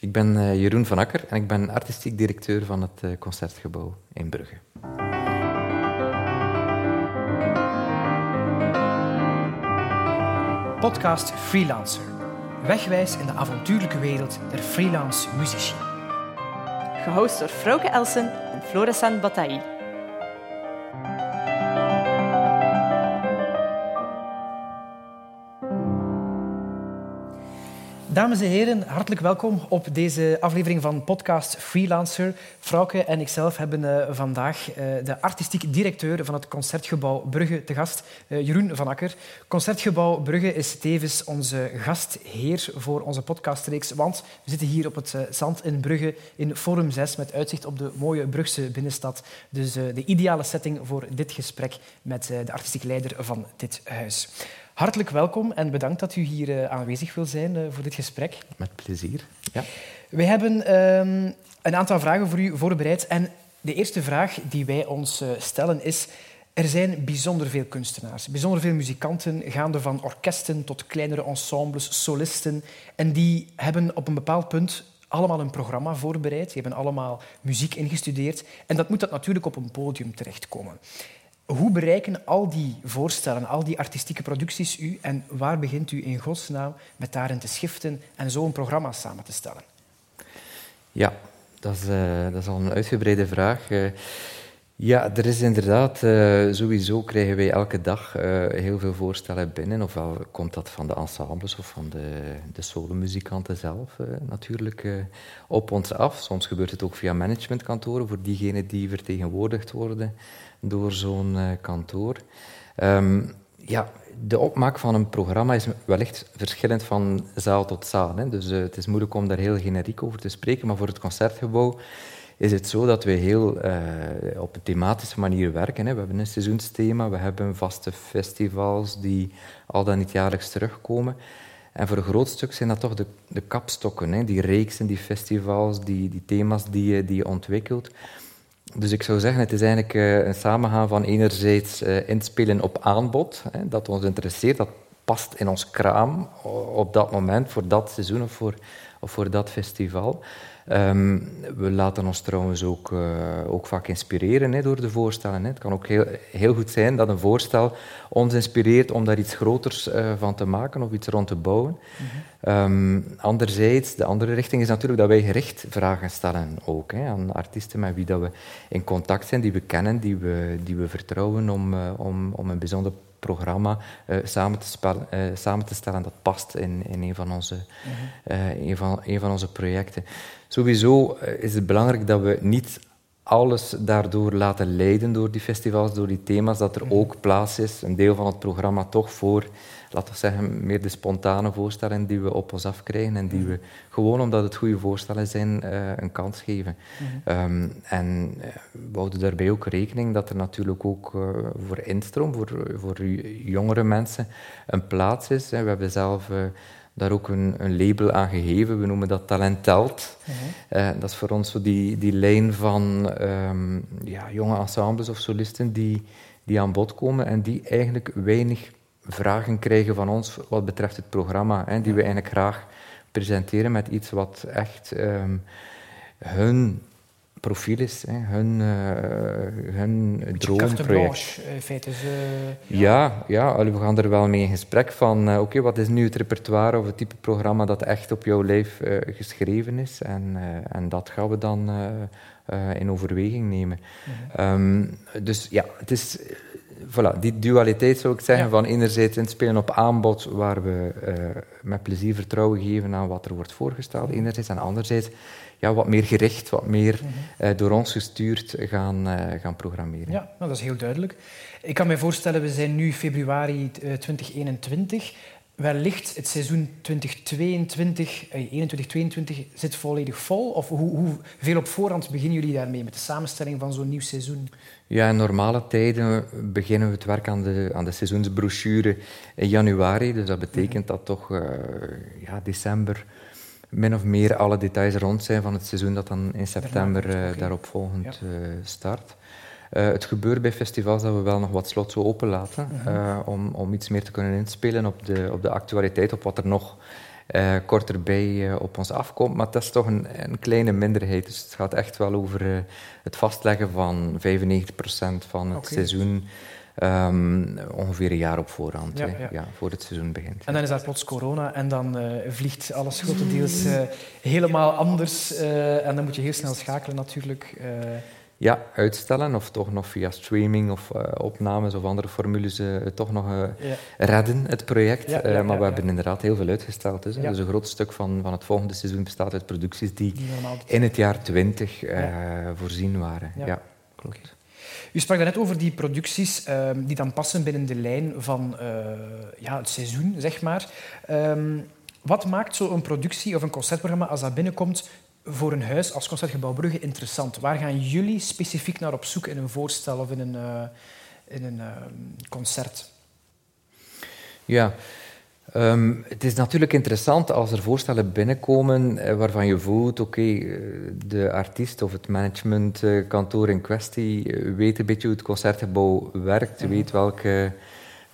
Ik ben uh, Jeroen van Akker en ik ben artistiek directeur van het uh, Concertgebouw in Brugge. Podcast Freelancer. Wegwijs in de avontuurlijke wereld der freelance muzici. Gehost door Frauke Elsen en Florissant Bataille. Dames en heren, hartelijk welkom op deze aflevering van podcast Freelancer. Frauke en ikzelf hebben uh, vandaag uh, de artistiek directeur van het Concertgebouw Brugge te gast, uh, Jeroen van Akker. Concertgebouw Brugge is tevens onze gastheer voor onze podcastreeks, want we zitten hier op het zand in Brugge in Forum 6 met uitzicht op de mooie Brugse binnenstad. Dus de ideale setting voor dit gesprek met de artistiek leider van dit huis. Hartelijk welkom en bedankt dat u hier uh, aanwezig wil zijn uh, voor dit gesprek. Met plezier. Ja. Wij hebben um, een aantal vragen voor u voorbereid. En de eerste vraag die wij ons uh, stellen is... Er zijn bijzonder veel kunstenaars, bijzonder veel muzikanten, gaande van orkesten tot kleinere ensembles, solisten. En die hebben op een bepaald punt allemaal een programma voorbereid. Die hebben allemaal muziek ingestudeerd. En dat moet dat natuurlijk op een podium terechtkomen. Hoe bereiken al die voorstellen, al die artistieke producties u en waar begint u in godsnaam met daarin te schiften en zo een programma samen te stellen? Ja, dat is, uh, dat is al een uitgebreide vraag. Uh, ja, er is inderdaad, uh, sowieso krijgen wij elke dag heel veel voorstellen binnen. Ofwel komt dat van de ensembles of van de, de solomuzikanten zelf natuurlijk op ons af. Soms gebeurt het ook via managementkantoren voor diegenen die vertegenwoordigd worden door zo'n kantoor. Um, ja, de opmaak van een programma is wellicht verschillend van zaal tot zaal. Hè. Dus het is moeilijk om daar heel generiek over te spreken, maar voor het concertgebouw is het zo dat we heel uh, op een thematische manier werken. Hè. We hebben een seizoensthema, we hebben vaste festivals die al dan niet jaarlijks terugkomen. En voor een groot stuk zijn dat toch de, de kapstokken, hè. die reeksen, die festivals, die, die thema's die je, die ontwikkelt. Dus ik zou zeggen, het is eigenlijk uh, een samengaan van enerzijds uh, inspelen op aanbod, hè, dat ons interesseert, dat past in ons kraam op dat moment, voor dat seizoen of voor, of voor dat festival. Um, we laten ons trouwens ook, uh, ook vaak inspireren hè, door de voorstellen. Hè. Het kan ook heel, heel goed zijn dat een voorstel ons inspireert om daar iets groters uh, van te maken of iets rond te bouwen. Mm -hmm. um, anderzijds, de andere richting is natuurlijk dat wij gericht vragen stellen ook hè, aan artiesten met wie dat we in contact zijn, die we kennen, die we, die we vertrouwen om, uh, om, om een bijzonder programma uh, samen, te spel, uh, samen te stellen dat past in, in een, van onze, uh, een, van, een van onze projecten. Sowieso is het belangrijk dat we niet alles daardoor laten leiden door die festivals, door die thema's, dat er mhm. ook plaats is, een deel van het programma toch voor laten we zeggen, meer de spontane voorstellen die we op ons afkrijgen en die mhm. we gewoon omdat het goede voorstellen zijn, uh, een kans geven. Mm um, en uh, we houden daarbij ook rekening dat er natuurlijk ook uh, voor instroom, voor, voor jongere mensen, een plaats is. We hebben zelf daar ook een, een, label aan gegeven. We noemen dat Talent Telt. Mm dat is voor ons zo die, die lijn van um, ja, jonge ensembles of solisten die, die aan bod komen en die eigenlijk weinig vragen krijgen van ons wat betreft het programma. Hè, die we eigenlijk graag presenteren met iets wat echt um, hun profiel is, hè, hun, uh, hun droomproject. in feite. Is, uh, ja, ja, we gaan er wel mee in gesprek van, uh, oké, okay, wat is nu het repertoire of het type programma dat echt op jouw lijf geschreven is? En, en dat gaan we dan in overweging nemen. -hmm. um, dus ja, het is voilà, die dualiteit zou ik zeggen, van enerzijds inspelen op aanbod, waar we uh, met plezier vertrouwen geven aan wat er wordt voorgesteld, enerzijds, en anderzijds ja, wat meer gericht, wat meer uh, door ons gestuurd gaan, uh, gaan programmeren. Ja, nou, dat is heel duidelijk. Ik kan me voorstellen, we zijn nu februari 2021. Wellicht het seizoen 2022, 21, 22 zit volledig vol? Of hoe, hoeveel op voorhand beginnen jullie daarmee met de samenstelling van zo'n nieuw seizoen? Ja, in normale tijden beginnen we het werk aan de, aan de seizoensbrochure in januari. Dus dat betekent dat toch uh, ja, december min of meer alle details rond zijn van het seizoen dat dan in september uh, daarop volgend uh, start. Het gebeurt bij festivals dat we wel nog wat slot zo openlaten, -huh. om, om iets meer te kunnen inspelen op de, op de actualiteit, op wat er nog uh, korter bij op ons afkomt. Maar dat is toch een, een kleine minderheid. Dus het gaat echt wel over het vastleggen van 95% van het seizoen. Um, ongeveer een jaar op voorhand, ja, ja. voor het seizoen begint. En dan is daar plots corona en dan uh, vliegt alles grotendeels uh, helemaal anders. Uh, en dan moet je heel snel schakelen natuurlijk. Ja, uitstellen of toch nog via streaming of opnames of andere formules toch nog redden, het project. maar we hebben inderdaad heel veel uitgesteld. Dus, dus een groot stuk van, van het volgende seizoen bestaat uit producties die, in het jaar 20 voorzien waren. Ja, klopt. U sprak net over die producties ehm, die dan passen binnen de lijn van uh, ja, het seizoen, zeg maar. Um, wat maakt zo'n productie of een concertprogramma, als dat binnenkomt, voor een huis als Concertgebouw Brugge interessant? Waar gaan jullie specifiek naar op zoek in een voorstel of in een, uh, in een uh, concert? Ja, Um, het is natuurlijk interessant als er voorstellen binnenkomen eh, waarvan je voelt, oké, okay, eh, de artiest of het managementkantoor in kwestie eh, weet een beetje hoe het concertgebouw werkt, mm weet welke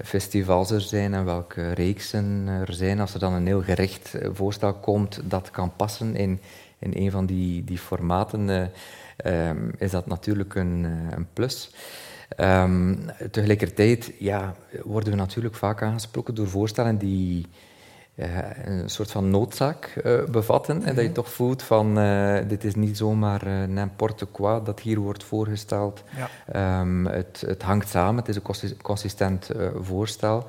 festivals er zijn en welke reeksen er zijn. Als er dan een heel gericht voorstel komt dat kan passen in, in een van die, die formaten, uh, um, is dat natuurlijk een, een plus. Um, tegelijkertijd ja, worden we natuurlijk vaak aangesproken door voorstellen die uh, een soort van noodzaak uh, bevatten. En dat je mhm. toch voelt van uh, dit is niet zomaar n'importe quoi dat hier wordt voorgesteld. Ja. Um, het, het, hangt samen, het is een consistent voorstel.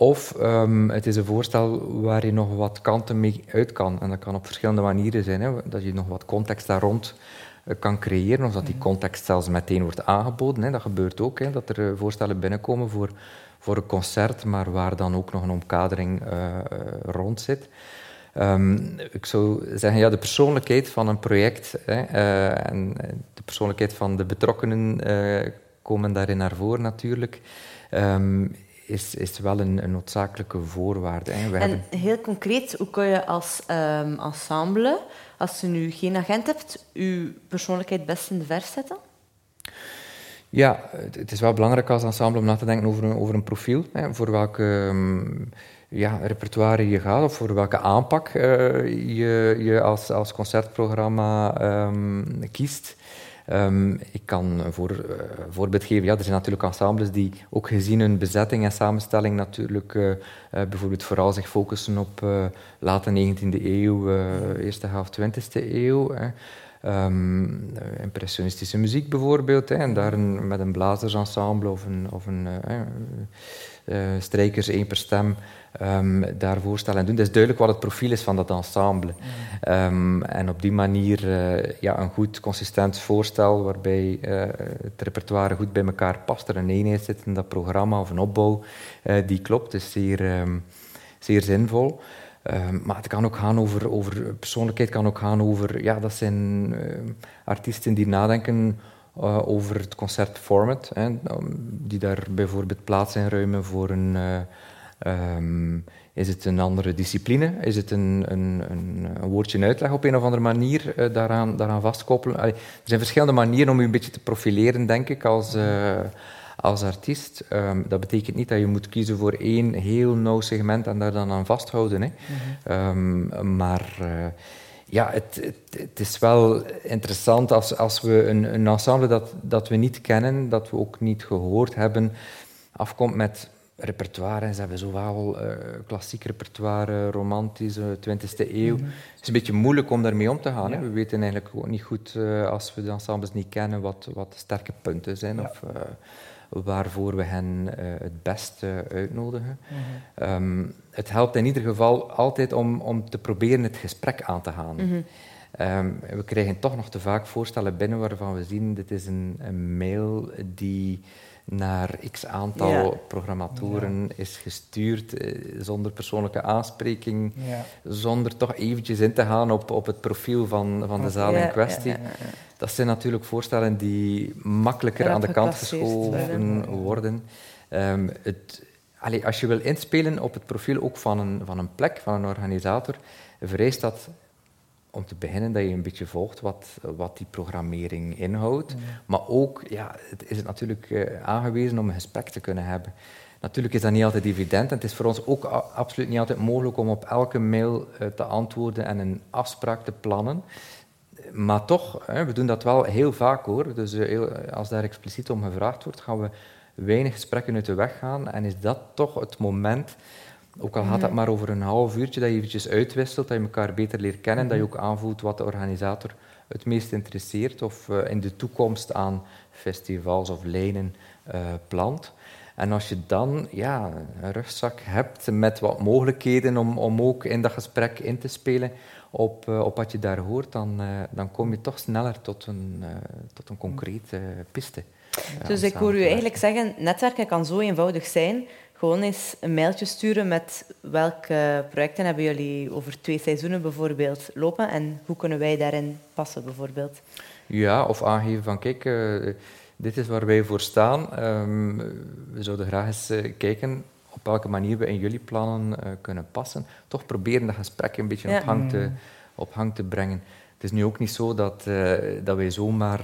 Of um, het is een voorstel waar je nog wat kanten mee uit kan. En dat kan op verschillende manieren zijn. Hè. Dat je nog wat context daar rond eh, kan creëren, of dat die context zelfs meteen wordt aangeboden. Hè. Dat gebeurt ook, hè, dat er eh, voorstellen binnenkomen voor, voor een concert, maar waar dan ook nog een omkadering uh, rond zit. Um, ik zou zeggen, ja, de persoonlijkheid van een project hè, uh, en de persoonlijkheid van de betrokkenen uh, komen daarin naar voren natuurlijk. Um, is, is wel een, een noodzakelijke voorwaarde. Hè. We en hebben... heel concreet, hoe kun je als um, ensemble als je nu geen agent hebt, je persoonlijkheid best in de vers zetten? Ja, het is wel belangrijk als ensemble om na te denken over een, over een profiel. Hè, voor welke um, ja, repertoire je gaat of voor welke aanpak uh, je, je als, als concertprogramma um, kiest. Um, ik kan een voor, uh, voorbeeld geven. Ja, er zijn natuurlijk ensembles die ook gezien hun bezetting en samenstelling natuurlijk uh, uh, bijvoorbeeld vooral zich focussen op late 19e eeuw, eerste helft 20e eeuw. Um, impressionistische muziek bijvoorbeeld, hè, en daar met een blazersensemble of een, of een strijkers één per stem um, daar voorstellen en doen. Het is duidelijk wat het profiel is van dat ensemble. Um, en op die manier uh, ja, een goed, consistent voorstel waarbij uh, het repertoire goed bij elkaar past, er een eenheid zit in dat programma of een opbouw uh, die klopt, is zeer, um, zeer zinvol. Maar het kan ook gaan over, over persoonlijkheid, kan ook gaan over, ja, dat zijn artiesten die nadenken over het concertformat, hè, die daar bijvoorbeeld plaats inruimen voor een, Um, is het een andere discipline? Is het een, een, een, een woordje uitleg op een of andere manier uh, daaraan, daaraan vastkoppelen? Allee, er zijn verschillende manieren om je een beetje te profileren, denk ik, als, uh, als artiest. Um, dat betekent niet dat je moet kiezen voor één heel nauw segment en daar dan aan vasthouden. Hè. Mm -hmm. um, maar uh, ja, het, het, het, is wel interessant als, als we een, een ensemble dat, dat we niet kennen, dat we ook niet gehoord hebben, afkomt met repertoire. Ze hebben zowel uh, klassiek repertoire, romantische, 20e eeuw. Mhm. Het is een beetje moeilijk om daarmee om te gaan. Hè. We weten eigenlijk ook niet goed, uh, als we de ensembles niet kennen, wat, wat de sterke punten zijn ja. of uh, waarvoor we hen het beste uitnodigen. Mm um, het helpt in ieder geval altijd om, om te proberen het gesprek aan te gaan. Mm um, we krijgen toch nog te vaak voorstellen binnen waarvan we zien, dit is een, een mail die naar x aantal ja. programmatoren ja. is gestuurd, eh, zonder persoonlijke aanspreking, ja. zonder toch eventjes in te gaan op, op het profiel van, van de zaal in kwestie. Dat zijn natuurlijk voorstellen die makkelijker aan de kant geschoven worden. Um, het, als je wil inspelen op het profiel ook van een, van een plek, van een organisator, vereist dat om te beginnen dat je een beetje volgt wat, wat die programmering inhoudt. Maar ook ja, het is het natuurlijk uh, aangewezen om een gesprek te kunnen hebben. Natuurlijk is dat niet altijd evident en het is voor ons ook absoluut niet altijd mogelijk om op elke mail te antwoorden en een afspraak te plannen. Maar toch, we doen dat wel heel vaak hoor. Dus als daar expliciet om gevraagd wordt, gaan we weinig gesprekken uit de weg gaan. En is dat toch het moment, ook al gaat dat mhm. maar over een half uurtje, dat je eventjes uitwisselt, dat je elkaar beter leert kennen, dat je ook aanvoelt wat de organisator het meest interesseert of uh, in de toekomst aan festivals of lijnen uh, plant. En als je dan ja, een rugzak hebt met wat mogelijkheden om, om ook in dat gesprek in te spelen op, uh, op wat je daar hoort, dan, dan kom je toch sneller tot een, tot een concrete piste dus ik hoor u eigenlijk zeggen, netwerken kan zo eenvoudig zijn. Gewoon eens een mailtje sturen met welke projecten hebben jullie over twee seizoenen bijvoorbeeld lopen en hoe kunnen wij daarin passen bijvoorbeeld. Ja, of aangeven van kijk, uh, dit is waar wij voor staan. Um, we zouden graag eens uh, kijken op welke manier we in jullie plannen uh, kunnen passen. Toch proberen dat gesprek een beetje op, hang te, mm. op hang te brengen. Het is nu ook niet zo dat, dat wij zomaar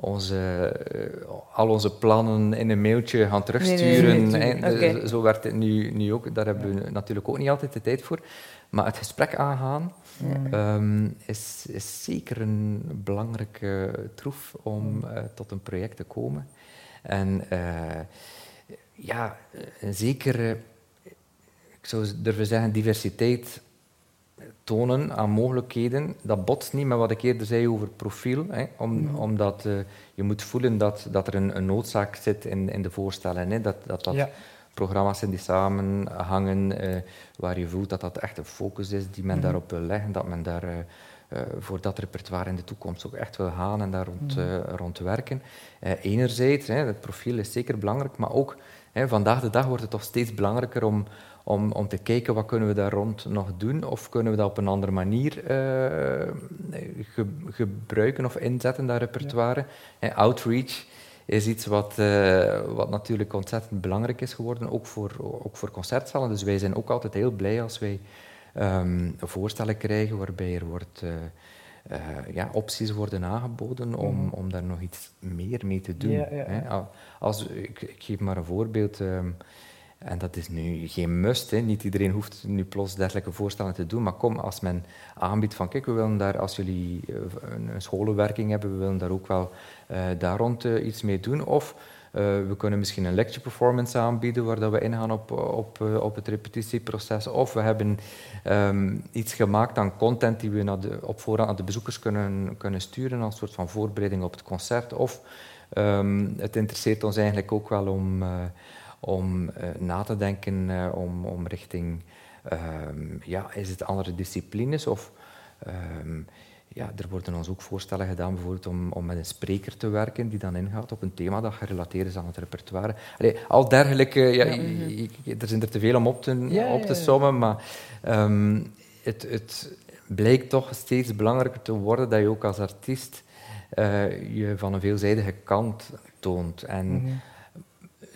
onze, eh, al onze plannen in een mailtje gaan terugsturen. Nee, Zo werkt het nu, nu ook. Daar hebben we natuurlijk ook niet altijd de tijd voor. Maar het gesprek aangaan ehm, is, is, zeker een belangrijke troef om uh, tot een project te komen. En uh, ja, zeker, ik zou durven zeggen, diversiteit tonen aan mogelijkheden. Dat botst niet met wat ik eerder zei over profiel. Hè, om, mm. Omdat uh, je moet voelen dat, dat er een, een noodzaak zit in, in de voorstellen. Hè, dat dat, dat programma's zijn die samenhangen, uh, waar je voelt dat dat echt een focus is die men mm. daarop wil leggen. Dat men daar uh, voor dat repertoire in de toekomst ook echt wil gaan en daar rond, mm. rond werken. enerzijds, hè, het profiel is zeker belangrijk, maar ook vandaag de dag wordt het toch steeds belangrijker om om, om te kijken wat kunnen we daar rond nog doen of kunnen we dat op een andere manier uh, gebruiken of inzetten, dat repertoire. Ja. outreach is iets wat, uh, wat natuurlijk ontzettend belangrijk is geworden, ook voor, ook voor concertzalen. Dus wij zijn ook altijd heel blij als wij um, voorstellen krijgen waarbij er wordt... Uh, ja, opties worden aangeboden om, mm. om daar nog iets meer mee te doen. Ja, ja. Als, ik, ik, geef maar een voorbeeld. Um, en dat is nu geen must. Hè. Niet iedereen hoeft nu plots dergelijke voorstellen te doen. Maar kom, als men aanbiedt van kijk, we willen daar, als jullie eh, een scholenwerking hebben, we willen daar ook wel uh, daar rond uh, iets mee doen. Of we kunnen misschien een lecture performance aanbieden waar dat we ingaan op, op, op het repetitieproces. Of we hebben um, iets gemaakt aan content die we naar de, op voorhand aan de bezoekers kunnen, kunnen sturen als soort van voorbereiding op het concert. Of um, het interesseert ons eigenlijk ook wel om om uh, na te denken uh, om, om richting, um, ja, is het andere disciplines of... ja, er worden ons ook voorstellen gedaan bijvoorbeeld om, om met een spreker te werken die dan ingaat op een thema dat gerelateerd is aan het repertoire. Allee, al dergelijke, ja, ja mhm. er zijn er te veel om op te, ja, op te sommen, maar um, het, het blijkt toch steeds belangrijker te worden dat je ook als artiest uh, je van een veelzijdige kant toont. En mm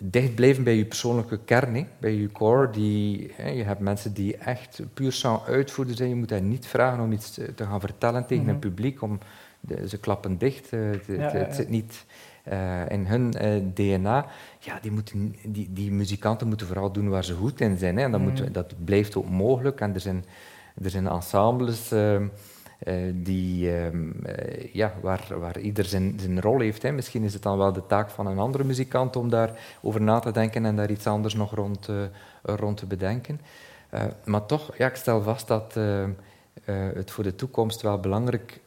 dicht blijven bij je persoonlijke kern, bij je core. Die, hè, je hebt mensen die echt puur sang uitvoeren zijn. Je moet hen niet vragen om iets te gaan vertellen tegen mm een publiek. Om, de, ze klappen dicht. Uh, het, het, zit niet uh, in hun uh, DNA. Ja, die, moeten, die, die muzikanten moeten vooral doen waar ze goed in zijn. Hè. En dat, moet, mhm. dat blijft ook mogelijk. En er zijn, er zijn ensembles ehm, uh, die, uh, ja, waar, waar ieder zijn, zijn rol heeft. Hè. Misschien is het dan wel de taak van een andere muzikant om daarover na te denken en daar iets anders nog rond, uh, rond te bedenken. maar toch, ja, ik stel vast dat het voor de toekomst wel belangrijk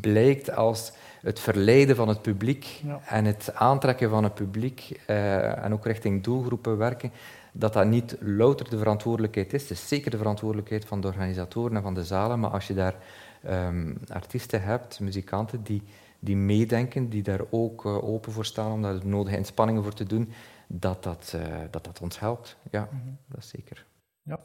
blijkt als het verleiden van het publiek en het aantrekken van het publiek en ook richting doelgroepen werken, dat dat niet louter de verantwoordelijkheid is. Het is zeker de verantwoordelijkheid van de organisatoren en van de zalen, maar als je daar um, artiesten hebt, muzikanten die, die meedenken, die daar ook uh, open voor staan om daar de nodige inspanningen voor te doen, dat dat, uh, dat, dat ons helpt. Ja, mm -hmm. dat is zeker. Ja.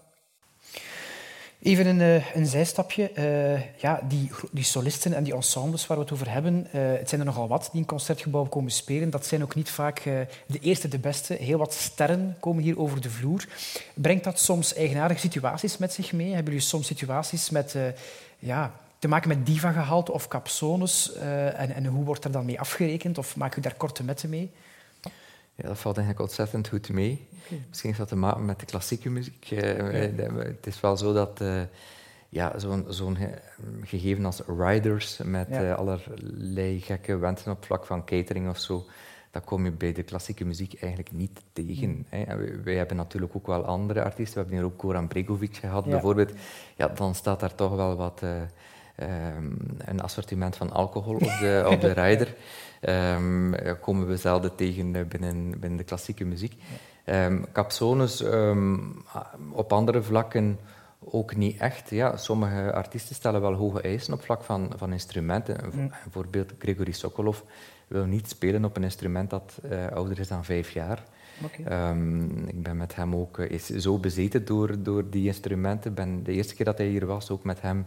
Even een, uh, een zijstapje. Uh, ja, die, die solisten en die ensembles waar we het over hebben, uh, het zijn er nogal wat die in concertgebouw komen spelen. Dat zijn ook niet vaak de eerste, de beste. Heel wat sterren komen hier over de vloer. Brengt dat soms eigenaardige situaties met zich mee? Hebben jullie soms situaties met ja, te maken met diva-gehalte of capsones? Uh, en, en, hoe wordt er dan mee afgerekend? Of maak je daar korte metten mee? Ja, dat valt eigenlijk ontzettend goed mee. Misschien heeft dat te maken met de klassieke muziek. Het is wel zo dat ja, zo'n zo'n gegeven als riders met ja. allerlei gekke wensen op vlak van catering of zo, dat kom je bij de klassieke muziek eigenlijk niet tegen. Mm. Hè. Wij hebben natuurlijk ook wel andere artiesten. We hebben hier ook Goran Bregovic gehad, bijvoorbeeld. Ja, dan staat daar toch wel wat... Uh, um, een assortiment van alcohol op de, op de rider. Um, komen we zelden tegen binnen, binnen de klassieke muziek. Um, capsones op andere vlakken ook niet echt. Ja, sommige artiesten stellen wel hoge eisen op vlak van, van instrumenten. Mm. Bijvoorbeeld Gregory Sokolov wil niet spelen op een instrument dat uh, ouder is dan vijf jaar. Um, ik ben met hem ook uh, is zo bezeten door, door die instrumenten. Ben de eerste keer dat hij hier was, ook met hem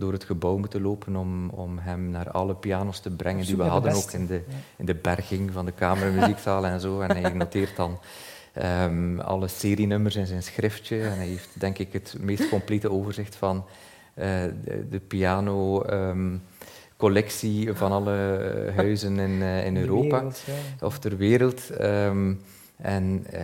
door het gebouw moeten lopen om, om hem naar alle pianos te brengen die we hadden, ook in de, in de berging van de kamermuziekzaal en zo. En hij noteert dan um, alle serienummers in zijn schriftje. En hij heeft denk ik het meest complete overzicht van uh, de, de, piano... Um, collectie van alle huizen in, uh, in Europa of ter wereld. Um, en uh,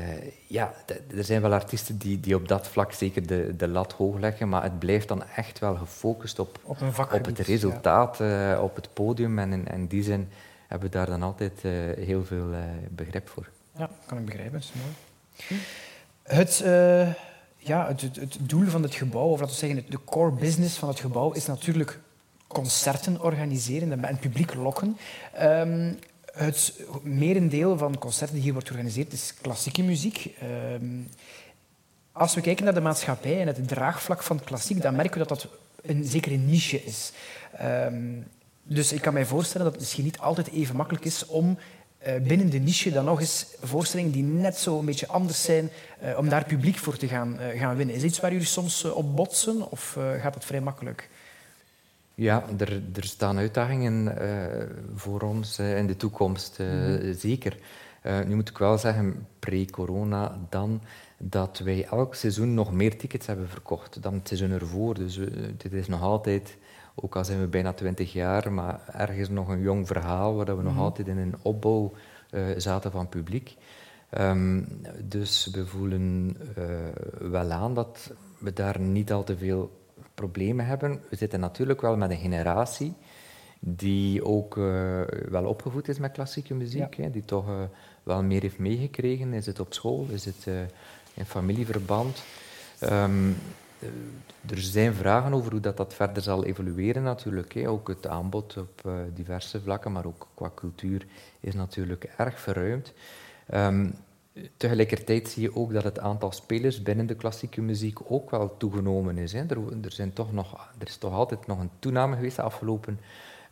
ja, er zijn wel artiesten die, die op dat vlak zeker de, de lat hoog leggen, maar het blijft dan echt wel gefocust op, op, op het resultaat, ja. uh, op het podium. En in, in, die zin hebben we daar dan altijd uh, heel veel begrip voor. Ja, kan ik begrijpen. Dat is mooi. Het, ja, het, het, het, doel van het gebouw, of laten we zeggen, de core business van het gebouw, is natuurlijk concerten organiseren en het publiek lokken. Um, het merendeel van concerten die hier wordt georganiseerd is klassieke muziek. Um, als we kijken naar de maatschappij en het draagvlak van klassiek, dan merken we dat dat een zekere niche is. Um, dus ik kan mij voorstellen dat het misschien niet altijd even makkelijk is om uh, binnen de niche dan nog eens voorstellingen die net zo een beetje anders zijn, uh, om daar publiek voor te gaan, uh, gaan winnen. Is dat iets waar jullie soms op botsen of gaat het vrij makkelijk? Ja, er, er staan uitdagingen uh, voor ons uh, in de toekomst, uh, mm-hmm. zeker. nu moet ik wel zeggen, pre-corona dan, dat wij elk seizoen nog meer tickets hebben verkocht dan het seizoen ervoor. Dus dit is nog altijd, ook al zijn we bijna twintig jaar, maar ergens nog een jong verhaal waar we nog altijd in een opbouw zaten van publiek. Um, dus we voelen wel aan dat we daar niet al te veel problemen hebben. We zitten natuurlijk wel met een generatie die ook uh, wel opgevoed is met klassieke muziek, hè, die toch uh, wel meer heeft meegekregen. Is het op school, is het uh, in familieverband? Um, er zijn vragen over hoe dat, dat verder zal evolueren natuurlijk. Hè. Ook het aanbod op diverse vlakken, maar ook qua cultuur is natuurlijk erg verruimd. Um, Tegelijkertijd zie je ook dat het aantal spelers binnen de klassieke muziek ook wel toegenomen is. Hè. Er, er, zijn toch nog, er is toch altijd nog een toename geweest de afgelopen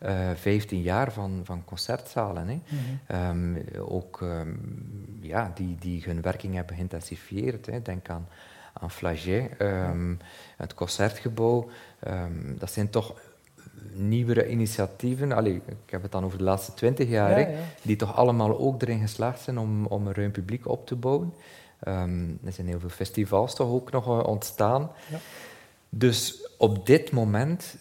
uh, eh, 15 jaar van, van concertzalen. Hè. Mm um, ook um, ja, die, die hun werking hebben geïntensifieerd. Hè. Denk aan, aan Flaget, um, het concertgebouw. dat zijn toch nieuwere initiatieven, allee, ik heb het dan over de laatste twintig jaar, die toch allemaal ook erin geslaagd zijn om, om een ruim publiek op te bouwen. Um, er zijn heel veel festivals toch ook nog uh, ontstaan. Ja. Dus op dit moment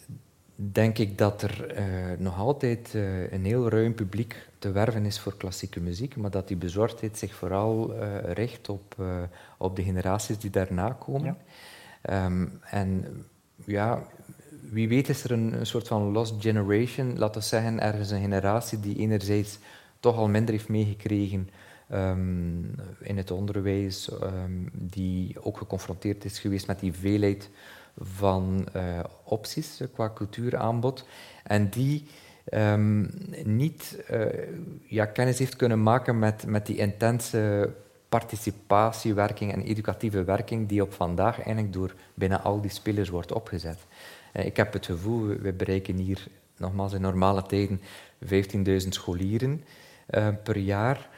denk ik dat er uh, nog altijd uh, een heel ruim publiek te werven is voor klassieke muziek, maar dat die bezorgdheid zich vooral richt op, op de generaties die daarna komen. Ja. Um, en ja, wie weet is er een, soort van lost generation, laten we zeggen, ergens een generatie die enerzijds toch al minder heeft meegekregen um, in het onderwijs, um, die ook geconfronteerd is geweest met die veelheid van uh, opties uh, qua cultuuraanbod, en die um, niet uh, ja, kennis heeft kunnen maken met, met die intense participatiewerking en educatieve werking die op vandaag eigenlijk door bijna al die spelers wordt opgezet. Eh, ik heb het gevoel, we bereiken hier nogmaals in normale tijden 15.000 scholieren uh, per jaar.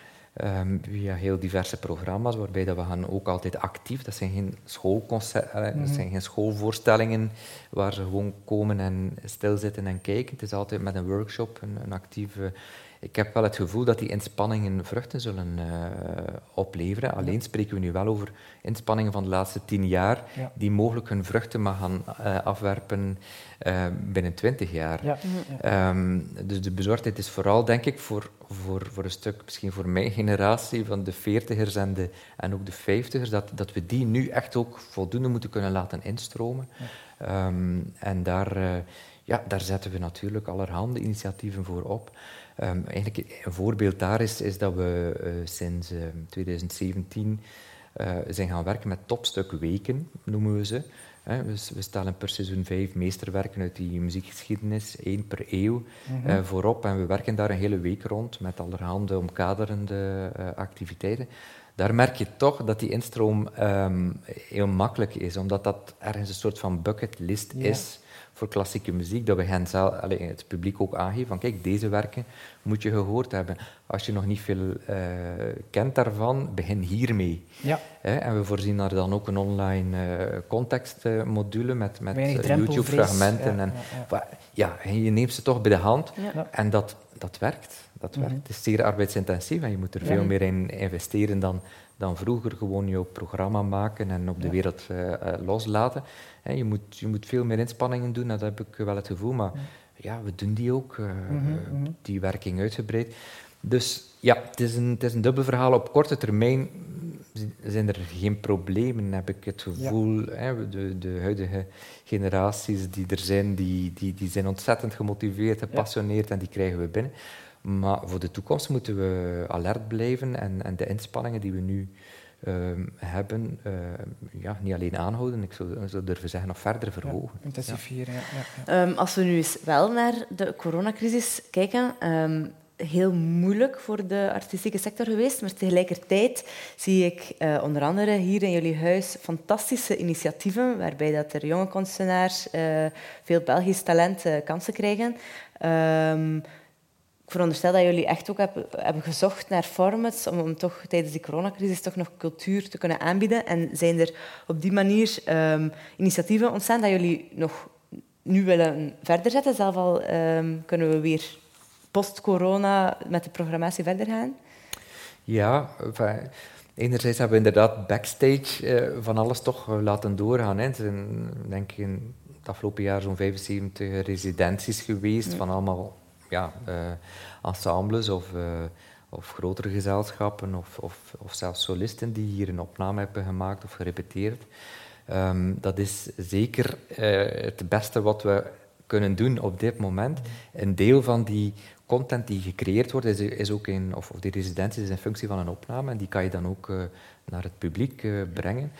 Um, via heel diverse programma's, waarbij dat we gaan ook altijd actief. Dat zijn geen, schoolconcert, uh, mm dat zijn geen schoolvoorstellingen waar ze gewoon komen en stilzitten en kijken. Het is altijd met een workshop, een, een actieve ik heb wel het gevoel dat die inspanningen vruchten zullen uh, opleveren. Alleen spreken we nu wel over inspanningen van de laatste tien jaar, die mogelijk hun vruchten mag gaan uh, afwerpen uh, binnen twintig jaar. Ja. Um, dus de bezorgdheid is vooral, denk ik, voor, voor, voor een stuk, misschien voor mijn generatie van de veertigers en, de, en ook de vijftigers, dat, dat we die nu echt ook voldoende moeten kunnen laten instromen. Um, en daar, ja, daar zetten we natuurlijk allerhande initiatieven voor op. Um, eigenlijk een voorbeeld daar is, is dat we uh, sinds uh, 2017 uh, zijn gaan werken met topstukweken, noemen we ze. we, we, stellen per seizoen vijf meesterwerken uit die muziekgeschiedenis, één per eeuw, mm -hmm. voorop. En we werken daar een hele week rond met allerhande omkaderende eh, activiteiten. Daar merk je toch dat die instroom um, heel makkelijk is, omdat dat ergens een soort van bucketlist is voor klassieke muziek, dat we hen zelf, allez, het publiek ook aangeven van kijk, deze werken moet je gehoord hebben. Als je nog niet veel uh, kent daarvan, begin hiermee. Ja. en we voorzien daar dan ook een online uh, contextmodule met, met YouTube-fragmenten. Ja, ja, ja, en je neemt ze toch bij de hand en dat, dat werkt. Dat werkt. Mhm. Het is zeer arbeidsintensief en je moet er veel meer in investeren dan, dan vroeger. Gewoon je programma maken en op de wereld uh, loslaten je, moet, je moet veel meer inspanningen doen, dat heb ik wel het gevoel. Maar ja, we doen die ook, uh, die werking uitgebreid. Dus ja, het is, een, het is een dubbel verhaal. Op korte termijn zijn er geen problemen, heb ik het gevoel. Hè, de, de huidige generaties die er zijn, die, die, die zijn ontzettend gemotiveerd, gepassioneerd en die krijgen we binnen. Maar voor de toekomst moeten we alert blijven en, en de inspanningen die we nu Ehm, hebben, uh, ja, niet alleen aanhouden, ik zou, zou durven zeggen, nog verder verhogen. Ja, intensiveren, ja. ja, um, als we nu eens wel naar de coronacrisis kijken, um, heel moeilijk voor de artistieke sector geweest, maar tegelijkertijd zie ik uh, onder andere hier in jullie huis fantastische initiatieven, waarbij dat er jonge kunstenaars, uh, veel Belgisch talent kansen krijgen ik veronderstel dat jullie echt ook hebben, hebben gezocht naar formats om, om, toch tijdens die coronacrisis toch nog cultuur te kunnen aanbieden. En zijn er op die manier um, initiatieven ontstaan dat jullie nog nu willen verder zetten? Zelf al um, kunnen we weer post-corona met de programmatie verder gaan? Ja, enfin, enerzijds hebben we inderdaad backstage uh, van alles toch laten doorgaan. Hè. Er zijn denk ik in het afgelopen jaar zo'n 75 residenties geweest ja. van allemaal ja, uh, ensembles of, uh, of grotere gezelschappen of, of, of, zelfs solisten die hier een opname hebben gemaakt of gerepeteerd. Um, dat is zeker uh, het beste wat we kunnen doen op dit moment. Een deel van die content die gecreëerd wordt, is, is ook in, of, of die residentie is in functie van een opname en die kan je dan ook naar het publiek brengen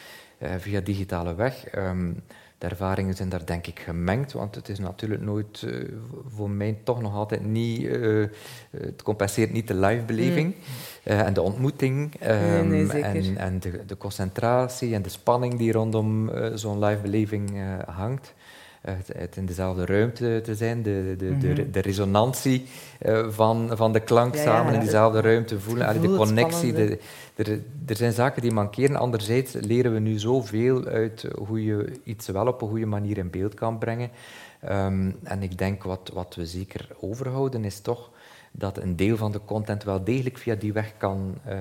via digitale weg. Um, de ervaringen zijn daar denk ik gemengd, want het is natuurlijk nooit, uh, voor mij toch nog altijd niet, uh, het compenseert niet de live-beleving mm. uh, en de ontmoeting um, nee, nee, en, en de, de, concentratie en de spanning die rondom zo'n live-beleving hangt het, in dezelfde ruimte te zijn, de, de, de, mhm. de resonantie uh, van, van de klank samen in dezelfde ruimte voelen, de connectie. De, er, er zijn zaken die mankeren. Anderzijds leren we nu zoveel uit hoe je iets wel op een goede manier in beeld kan brengen. Um, en ik denk wat, wat we zeker overhouden is toch dat een deel van de content wel degelijk via die weg kan uh,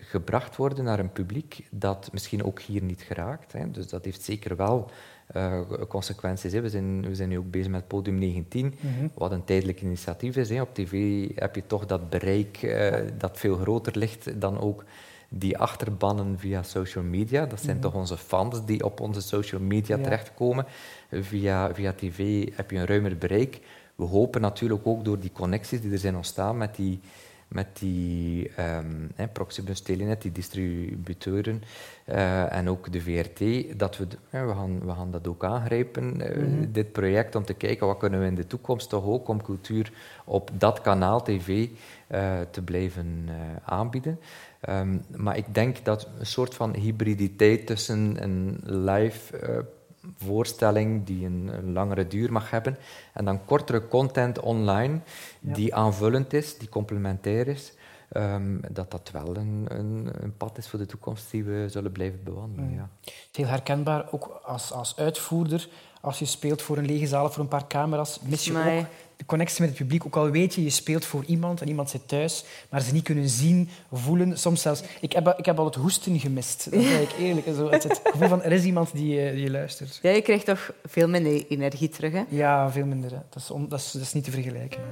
gebracht worden naar een publiek dat misschien ook hier niet geraakt. Hè. Dus dat heeft zeker wel uh, consequenties. Hè. We, zijn, we zijn nu ook bezig met Podium 19, mhm. wat een tijdelijk initiatief is. Hè. Op tv heb je toch dat bereik uh, dat veel groter ligt dan ook die achterbannen via social media. Dat zijn mhm. toch onze fans die op onze social media terechtkomen. Via, via tv heb je een ruimer bereik. We hopen natuurlijk ook door die connecties die er zijn ontstaan met die met die um, eh, Telenet, die distributeuren uh, en ook de VRT, dat we, we, gaan, we gaan dat ook aangrijpen, uh, mm -hmm. dit project, om te kijken wat kunnen we in de toekomst toch ook om cultuur op dat kanaal tv te blijven aanbieden. Um, maar ik denk dat een soort van hybriditeit tussen een live voorstelling die een, een, langere duur mag hebben. En dan kortere content online die aanvullend is, die complementair is. Um, dat dat wel een, een, een, pad is voor de toekomst die we zullen blijven bewandelen. Mm. Ja. Heel herkenbaar, ook als, als uitvoerder. als je speelt voor een lege zaal of voor een paar camera's, mis je ook de connectie met het publiek. Ook al weet je, je speelt voor iemand en iemand zit thuis, maar ze niet kunnen zien, voelen. Soms zelfs... Ik heb, ik heb al het hoesten gemist. Dat zeg ik eerlijk. Zo, het, het gevoel van, er is iemand die, eh, die luistert. Ja, je krijgt toch veel minder energie terug. Hè? Ja, veel minder. Dat is, on- dat is, dat is niet te vergelijken.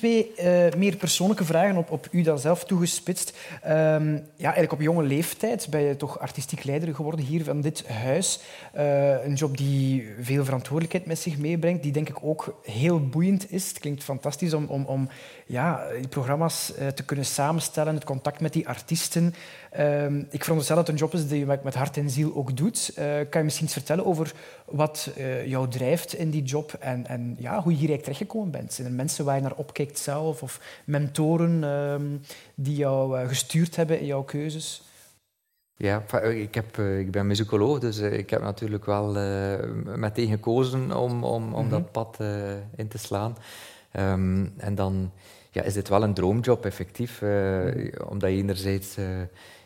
Misschien twee eh, meer persoonlijke vragen op, op u dan zelf toegespitst. Ehm, ja, eigenlijk op jonge leeftijd ben je toch artistiek leider geworden hier van dit huis. Eh, een job die veel verantwoordelijkheid met zich meebrengt, die denk ik ook heel boeiend is. Het klinkt fantastisch om, om, om ja, die programma's eh, te kunnen samenstellen, het contact met die artiesten. Ehm, ik veronderstel dat het een job is die je met, hart en ziel ook doet. Eh, kan je misschien iets vertellen over wat eh, jou drijft in die job en, en ja, hoe je hier eigenlijk terechtgekomen bent? Zijn er mensen waar je naar opkijkt zelf of mentoren ehm, die jou eh, gestuurd hebben in jouw keuzes? Ja, fa- ik, heb, eh, ik ben muzikoloog, dus eh, ik heb natuurlijk wel eh, meteen gekozen om, om, om Mhm. dat pad eh, in te slaan. Ehm, en dan ja, is dit wel een droomjob, effectief. eh, Omdat je enerzijds eh,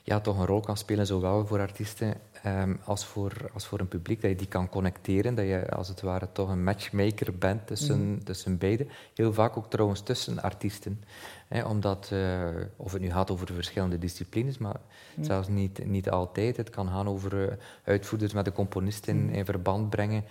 ja, toch een rol kan spelen, zowel voor artiesten ehm, als, voor, als voor een publiek. Dat je die kan connecteren, dat je als het ware toch een matchmaker bent tussen, tussen beiden. Heel vaak ook trouwens tussen artiesten. Hè, omdat, eh, of het nu gaat over verschillende disciplines, maar zelfs niet, niet altijd. Het kan gaan over eh, uitvoerders met de componist in, in verband brengen.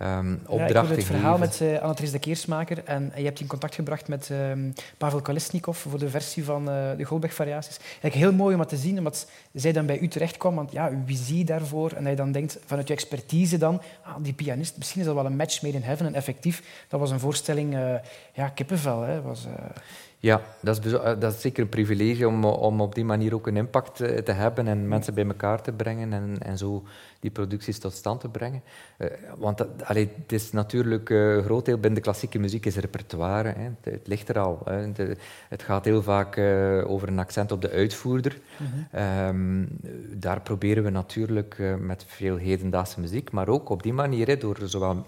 Ehm Ja, ik opdrachten hoorde het verhaal geven. met uh, Anatris de Keersmaker en je hebt die in contact gebracht met ehm, Pavel Kolesnikov voor de versie van eh, de Goldberg-variaties. Eigenlijk heel mooi om dat te zien, omdat zij dan bij u terechtkwam, want ja, uw visie daarvoor, en dat je dan denkt, vanuit je expertise dan, ah, die pianist, misschien is dat wel een match made in heaven, en effectief, dat was een voorstelling, eh, ja, kippenvel. Hè, was, eh, Ja, dat is, eh, dat is zeker een privilege om, om op die manier ook een impact eh, te hebben en mensen bij elkaar te brengen en, en zo die producties tot stand te brengen. Eh, want dat, allee, het is natuurlijk een groot deel binnen de klassieke muziek is repertoire. Hè. Het, het ligt er al. Hè. De- het gaat heel vaak over een accent op de uitvoerder. Ehm, daar proberen we natuurlijk met veel hedendaagse muziek, maar ook op die manier, hè, door zowel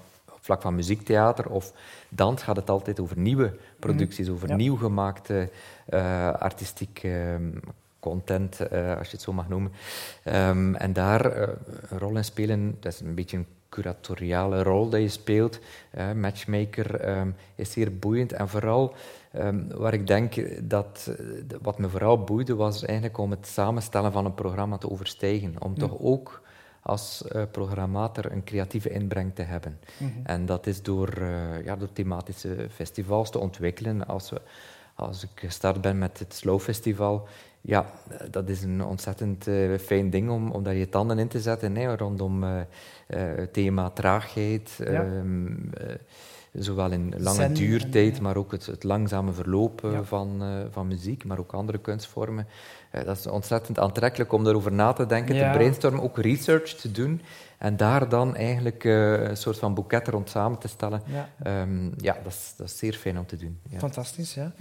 vlak van muziektheater of dans, gaat het altijd over nieuwe producties, over Ja. nieuw gemaakte eh, artistiek ehm, content, eh, als je het zo mag noemen. Ehm, en daar eh, een rol in spelen, dat is een beetje een curatoriale rol dat je speelt. matchmaker ehm, is zeer boeiend. En vooral, waar ik denk dat, wat me vooral boeide, was eigenlijk om het samenstellen van een programma te overstijgen. Om toch ook als eh, programmator een creatieve inbreng te hebben. En dat is door, eh, ja, door thematische festivals te ontwikkelen. Als, we, als ik gestart ben met het Slow Festival, ja, eh, dat is een ontzettend fijn ding om, om daar je tanden in te zetten hè, rondom het thema traagheid. Ja. ehm, eh, zowel in lange Zen en, duurtijd, maar ook het, het langzame verloop Ja. van, eh, van muziek, maar ook andere kunstvormen. Eh, dat is ontzettend aantrekkelijk om daarover na te denken, Ja. te brainstormen, ook research te doen en daar dan eigenlijk eh, een soort van boeket rond samen te stellen. ja. Ehm, ja, dat is, dat is zeer fijn om te doen. Ja. Fantastisch, ja.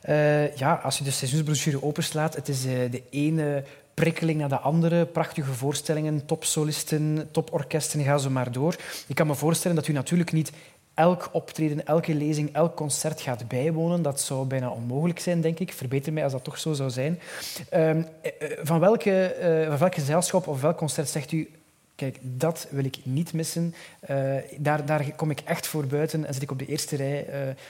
Eh, ja, als je de seizoensbrochure openslaat, het is eh, de ene prikkeling naar de andere. Prachtige voorstellingen, topsolisten, toporkesten, ga zo maar door. Ik kan me voorstellen dat u natuurlijk niet elk optreden, elke lezing, elk concert gaat bijwonen. Dat zou bijna onmogelijk zijn, denk ik. Verbeter mij als dat toch zo zou zijn. Ehm, eh, eh, van, welke, eh, van welk gezelschap of welk concert zegt u... Kijk, dat wil ik niet missen. Daar, daar kom ik echt voor buiten en zit ik op de eerste rij.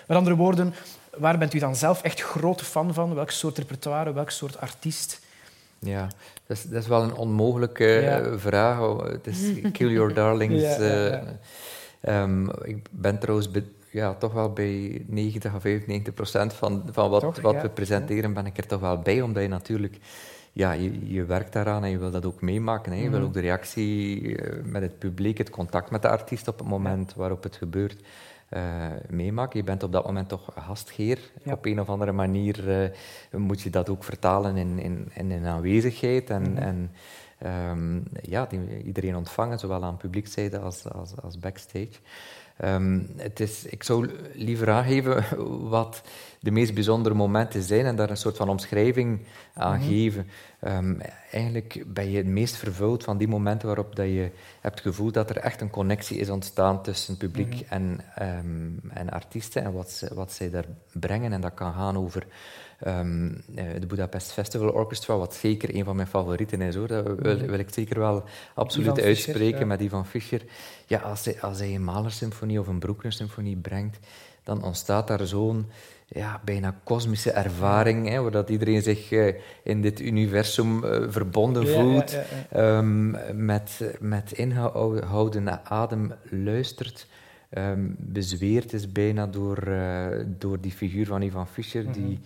Met andere woorden, waar bent u dan zelf echt grote fan van? Welk soort repertoire, welk soort artiest? Ja, dat is, dat is wel een onmogelijke Ja. vraag. Oh, Het is kill your darlings. Ja, ja, eh, ehm, ik ben trouwens ja, toch wel bij 90 of 95 procent van, van wat, Toch, wat ja. we presenteren, ben ik er toch wel bij, omdat je natuurlijk... Ja, je, je werkt daaraan en je wil dat ook meemaken. Hè. Je wil Mhm. ook de reactie eh, met het publiek, het contact met de artiest op het moment waarop het gebeurt. meemaken. Je bent op dat moment toch gastheer. Op een of andere manier moet je dat ook vertalen in, in, in een aanwezigheid. En, mhm. en um, ja, die, iedereen ontvangen, zowel aan publiekzijde als, als, als backstage. Um, het is, ik zou liever aangeven wat de meest bijzondere momenten zijn en daar een soort van omschrijving aan mhm. geven. Um, eigenlijk ben je het meest vervuld van die momenten waarop dat je hebt gevoeld dat er echt een connectie is ontstaan tussen publiek mhm. en, um, en artiesten en wat, ze, wat zij daar brengen. En dat kan gaan over um, de Budapest Festival Orchestra, wat zeker een van mijn favorieten is. Hoor. Dat wil, mhm. wil ik zeker wel absoluut uitspreken met Ivan Fischer. Ja, als hij, als hij een Mahler-symfonie of een Bruckner-symfonie brengt, dan ontstaat daar zo'n ja, bijna kosmische ervaring, hè, waar dat iedereen zich uh, in dit universum uh, verbonden voelt, ja, ja, um, met, met inhoudende adem luistert, um, bezweerd is bijna door, uh, door die figuur van Ivan Fischer, mm -hmm. die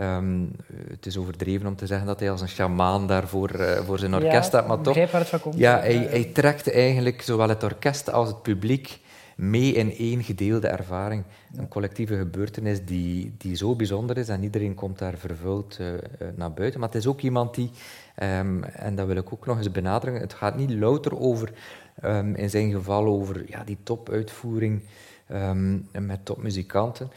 Um, het is overdreven om te zeggen dat hij als een sjamaan daarvoor voor zijn orkest staat, maar toch... Ja, hij, hij trekt eigenlijk zowel het orkest als het publiek mee in één gedeelde ervaring. Een collectieve gebeurtenis die, die zo bijzonder is en iedereen komt daar vervuld uh, naar buiten. Maar het is ook iemand die, um, en dat wil ik ook nog eens benadrukken, het gaat niet louter over, um, in zijn geval, over ja, die topuitvoering um, met topmuzikanten.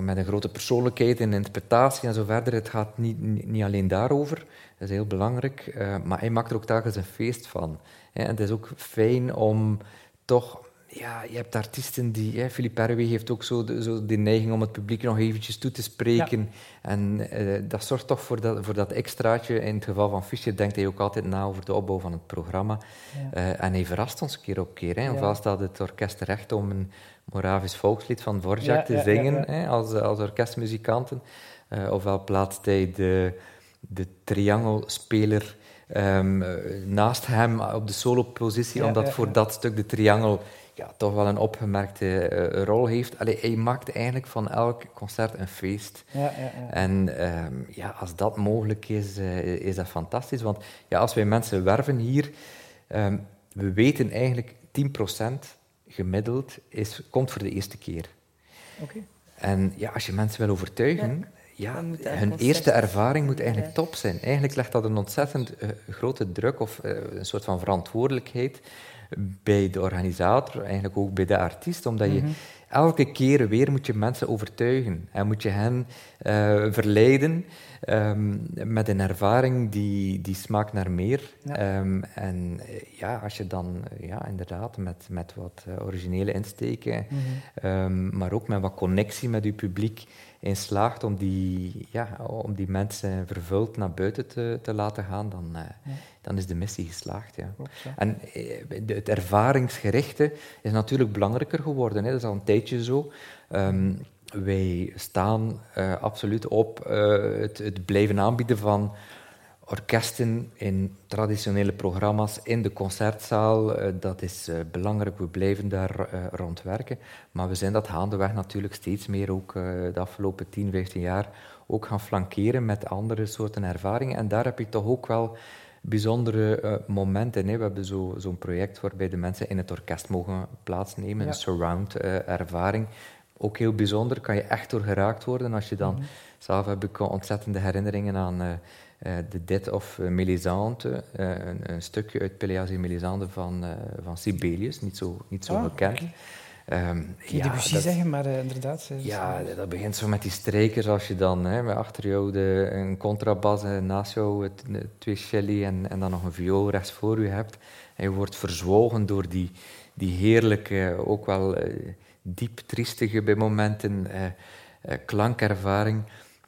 Met een grote persoonlijkheid en interpretatie en zo verder. Het gaat niet, niet alleen daarover, dat is heel belangrijk, uh, maar hij maakt er ook telkens een feest van. En het is ook fijn om toch ja, je hebt artiesten die... Hè, Philippe heeft ook zo de, zo de neiging om het publiek nog eventjes toe te spreken. En uh, dat zorgt toch voor dat, voor dat extraatje. In het geval van Fischer denkt hij ook altijd na over de opbouw van het programma. Ja. Uh, en hij verrast ons keer op keer. Hè. Ofwel staat het orkest terecht om een Moravisch volkslied van Dvorak te zingen hè, als, als orkestmuzikanten. Uh, ofwel plaatst hij de, de triangelspeler... Um, naast hem op de solopositie, omdat voor dat stuk de triangel ja, toch wel een opgemerkte uh, rol heeft. Allee, hij maakt eigenlijk van elk concert een feest. Ja, ja, ja. En um, ja, als dat mogelijk is, uh, is dat fantastisch. Want ja, als wij mensen werven hier, um, we weten eigenlijk 10% gemiddeld is, komt voor de eerste keer. Okay. En ja, als je mensen wil overtuigen, ja, hun eerste ervaring moet eigenlijk top zijn. Eigenlijk legt dat een ontzettend uh, grote druk of een soort van verantwoordelijkheid bij de organisator, eigenlijk ook bij de artiest, omdat je mhm. elke keer weer moet je mensen overtuigen en moet je hen uh, verleiden um, met een ervaring die, die smaakt naar meer. Ja. Um, en eh, ja, als je dan ja, inderdaad met, met wat originele insteken, mm -hmm. um, maar ook met wat connectie met je publiek in slaagt om die, ja, om die mensen vervuld naar buiten te, te laten gaan, dan, uh, ja. dan is de missie geslaagd. Ja. En uh, het ervaringsgerichte is natuurlijk belangrijker geworden. Hè. Dat is al een tijdje zo. Um, wij staan uh, absoluut op het, het blijven aanbieden van orkesten in traditionele programma's in de concertzaal. Uh, dat is uh, belangrijk, we blijven daar uh, rond werken. Maar we zijn dat gaandeweg natuurlijk steeds meer, ook de afgelopen 10, 15 jaar, ook gaan flankeren met andere soorten ervaringen. En daar heb je toch ook wel bijzondere momenten. Hè. We hebben zo'n zo project waarbij de mensen in het orkest mogen plaatsnemen, ja. een surround-ervaring. ook heel bijzonder, kan je echt door geraakt worden als je dan... -hmm. Zelf heb ik ontzettende herinneringen aan uh, de Death of Melisande, uh, een, een, stukje uit Pelléas et Melisande van, uh, van Sibelius, niet zo, niet zo oh, bekend. Okay. Um, ja, Debussy dat, zeggen, maar inderdaad. Ja, dat begint zo met die strijkers als je dan hè, met achter jou de, een contrabas en naast jou het, twee celli en, en dan nog een viool rechts voor je hebt. En je wordt verzwogen door die, die heerlijke, ook wel diep triestige bij momenten klankervaring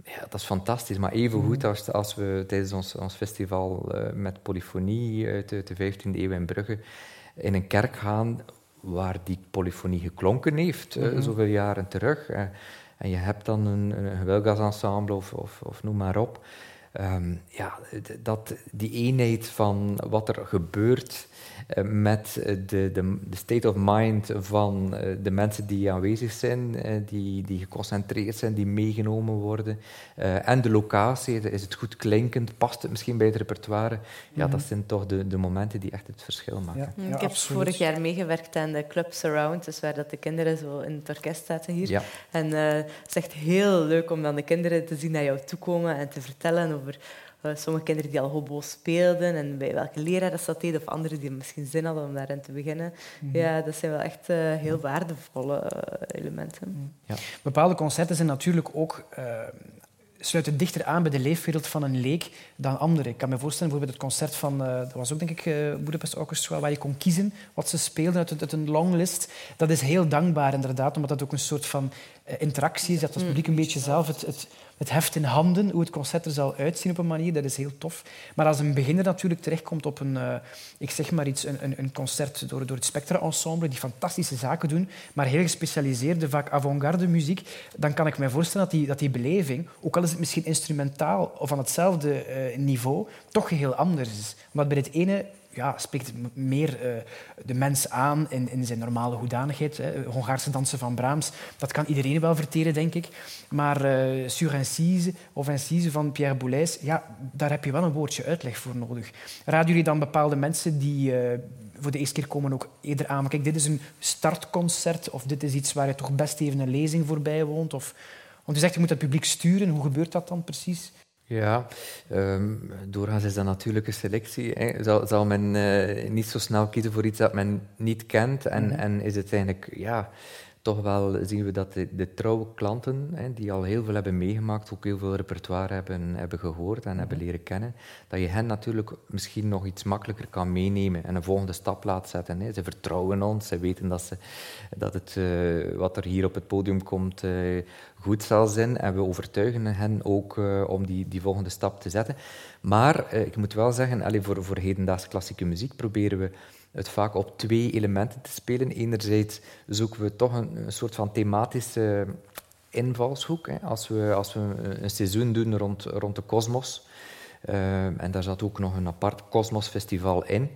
ja, dat is fantastisch. Maar even goed mhm. als, als we tijdens ons, ons festival uh, met polyfonie uit de, de 15e eeuw in Brugge in een kerk gaan waar die polyfonie geklonken heeft, mm -hmm. zoveel jaren terug. Uh, en je hebt dan een, een gewelgasensemble of, of, of, noem maar op. ehm, ja, dat, die eenheid van wat er gebeurt eh, met de, de, de, state of mind van eh, de mensen die aanwezig zijn, eh, die, die geconcentreerd zijn, die meegenomen worden. en de locatie, is het goed klinkend, past het misschien bij het repertoire? Ja, dat mhm. zijn toch de, de momenten die echt het verschil maken. Ja, ik heb vorig jaar meegewerkt aan de Club Surround, dus waar dat de kinderen zo in het orkest zaten hier. Ja. En het is echt heel leuk om dan de kinderen te zien naar jou toekomen en te vertellen over uh, sommige kinderen die al hobo speelden en bij welke leraar dat dat deed, of anderen die misschien zin hadden om daarin te beginnen. Mhm. Ja, dat zijn wel echt uh, heel waardevolle uh, elementen. Mhm. Ja. Bepaalde concerten zijn natuurlijk ook sluiten dichter aan bij de leefwereld van een leek dan andere. Ik kan me voorstellen, bijvoorbeeld het concert van, uh, dat was ook denk ik uh, Budapest Orchestra, waar je kon kiezen wat ze speelden uit, uit, een longlist. Dat is heel dankbaar inderdaad, omdat dat ook een soort van interactie is, dat het publiek een beetje zelf het, het het heft in handen, hoe het concert er zal uitzien op een manier, dat is heel tof. Maar als een beginner natuurlijk terechtkomt op een, uh, ik zeg maar iets, een, een concert door, door het Spectra Ensemble, die fantastische zaken doen, maar heel gespecialiseerde, vaak avant-garde muziek, dan kan ik me voorstellen dat die, dat die beleving, ook al is het misschien instrumentaal of aan hetzelfde uh, niveau, toch heel anders is. Omdat bij het ene ja, spreekt meer uh, de mens aan in, in zijn normale hoedanigheid. Hè. Hongaarse dansen van Brahms, dat kan iedereen wel verteren, denk ik. Maar uh, Sur Incise of Incise van Pierre Boulez, ja, daar heb je wel een woordje uitleg voor nodig. Raden jullie dan bepaalde mensen die uh, voor de eerste keer komen ook eerder aan? Kijk, dit is een startconcert of dit is iets waar je toch best even een lezing voorbij woont? Of, want je zegt, je moet het publiek sturen. Hoe gebeurt dat dan precies? Ja, um, doorgaans is dat natuurlijk een selectie. Hè. Zal, zal men uh, niet zo snel kiezen voor iets dat men niet kent en, mm -hmm. en is het eigenlijk ja, toch wel zien we dat de, de trouwe klanten, hè, die al heel veel hebben meegemaakt, ook heel veel repertoire hebben, hebben gehoord en hebben mhm. leren kennen, dat je hen natuurlijk misschien nog iets makkelijker kan meenemen en een volgende stap laat zetten. Hè. Ze vertrouwen ons, ze weten dat, ze, dat het, uh, wat er hier op het podium komt uh, goed zal zijn en we overtuigen hen ook uh, om die, die volgende stap te zetten. Maar ik moet wel zeggen, allez, voor, voor hedendaagse klassieke muziek proberen we het vaak op twee elementen te spelen. Enerzijds zoeken we toch een, soort van thematische invalshoek. Hè. Als, we, als we een seizoen doen rond, rond de kosmos, uh, en daar zat ook nog een apart kosmosfestival in.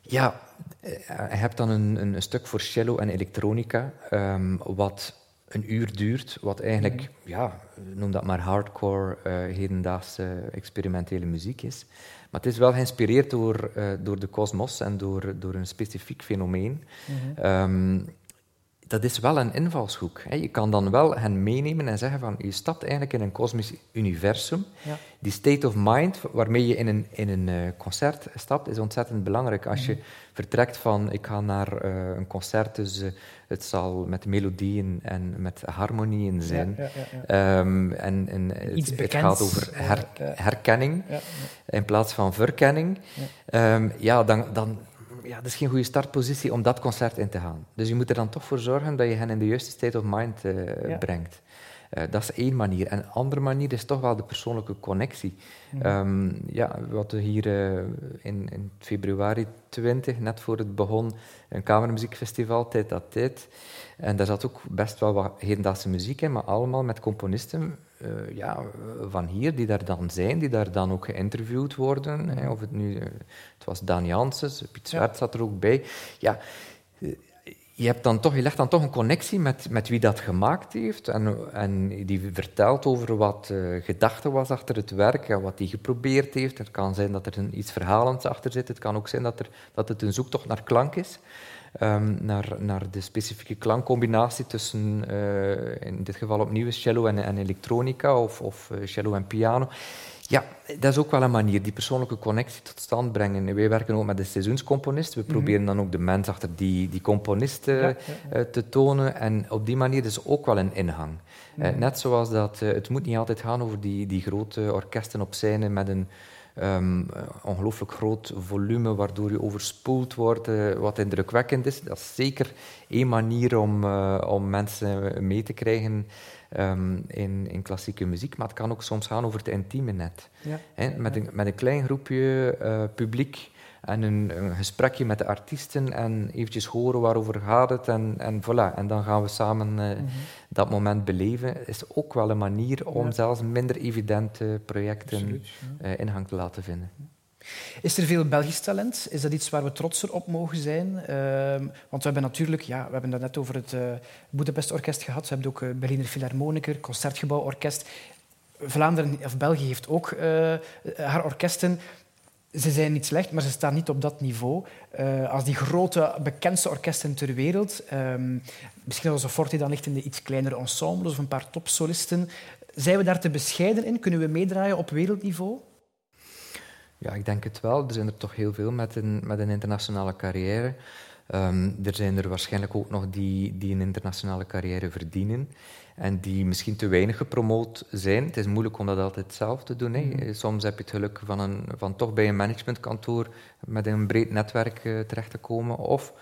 Ja, eh, je hebt dan een, een, stuk voor cello en elektronica, um, wat een uur duurt, wat eigenlijk, mm. ja, noem dat maar hardcore, uh, hedendaagse experimentele muziek is. Maar het is wel geïnspireerd door, uh, door de kosmos en door, door een specifiek fenomeen. Mhm. Ehm, dat is wel een invalshoek. Hè. Je kan dan wel hen meenemen en zeggen van je stapt eigenlijk in een kosmisch universum. Ja. Die state of mind waarmee je in een, in een uh, concert stapt is ontzettend belangrijk. Als je mhm. vertrekt van ik ga naar uh, een concert, dus uh, het zal met melodieën en met harmonieën zijn. Ja, ja, um, en, en het, het, gaat over her, herkenning in plaats van verkenning. Um, ja, dan, dan ja, dat is geen goede startpositie om dat concert in te gaan. Dus je moet er dan toch voor zorgen dat je hen in de juiste state of mind uh, brengt. Uh, dat is één manier. En een andere manier is toch wel de persoonlijke connectie. Um, ja, wat we hier uh, in, in, februari 20, net voor het begon, een kamermuziekfestival, tijd dat tijd. En daar zat ook best wel wat hedendaagse muziek in, maar allemaal met componisten uh, ja, van hier, die daar dan zijn, die daar dan ook geïnterviewd worden. Hè, of het nu, uh, het was Daan Janssens, Piet Zwart zat er ook bij. Ja, je, hebt dan toch, je legt dan toch een connectie met, met wie dat gemaakt heeft en, en die vertelt over wat uh, gedachte was achter het werk en wat hij geprobeerd heeft. Het kan zijn dat er een, iets verhalends achter zit. Het kan ook zijn dat, er, dat het een zoektocht naar klank is. Um, naar, naar de specifieke klankcombinatie tussen, uh, in dit geval opnieuw cello en, en elektronica of, of uh, cello en piano. Ja, dat is ook wel een manier, die persoonlijke connectie tot stand brengen. Wij werken ook met de seizoenscomponist. We mhm. proberen dan ook de mens achter die, die componist uh, te tonen. En op die manier is ook wel een ingang. Mhm. net zoals dat, het moet niet altijd gaan over die, die grote orkesten op scène met een um, ongelooflijk groot volume, waardoor je overspoeld wordt, uh, wat indrukwekkend is. Dat is zeker één manier om, uh, om mensen mee te krijgen um, in, in klassieke muziek, maar het kan ook soms gaan over het intieme net. Ja. met, een, met een klein groepje uh, publiek en een, een, gesprekje met de artiesten en eventjes horen waarover gaat het en, en voilà. En dan gaan we samen uh, dat moment beleven. Is ook wel een manier om ja. zelfs minder evidente projecten Absoluut, ja. uh, ingang te laten vinden. Is er veel Belgisch talent? Is dat iets waar we trotser op mogen zijn? Uh, want we hebben natuurlijk, ja, we hebben het net over het uh, Budapest Orkest gehad. We hebben ook uh, Berliner Philharmoniker, Concertgebouworkest. Vlaanderen of België heeft ook haar orkesten. Ze zijn niet slecht, maar ze staan niet op dat niveau. als die grote, bekendste orkesten ter wereld. Ehm, misschien als Forte dan ligt in de iets kleinere ensembles of een paar topsolisten. Zijn we daar te bescheiden in? Kunnen we meedraaien op wereldniveau? Ja, ik denk het wel. Er zijn er toch heel veel met een, met een internationale carrière. Um, er zijn er waarschijnlijk ook nog die, die een internationale carrière verdienen en die misschien te weinig gepromoot zijn. Het is moeilijk om dat altijd zelf te doen. Hè. Mm-hmm. Soms heb je het geluk van, een, van toch bij een managementkantoor met een breed netwerk uh, terecht te komen. Of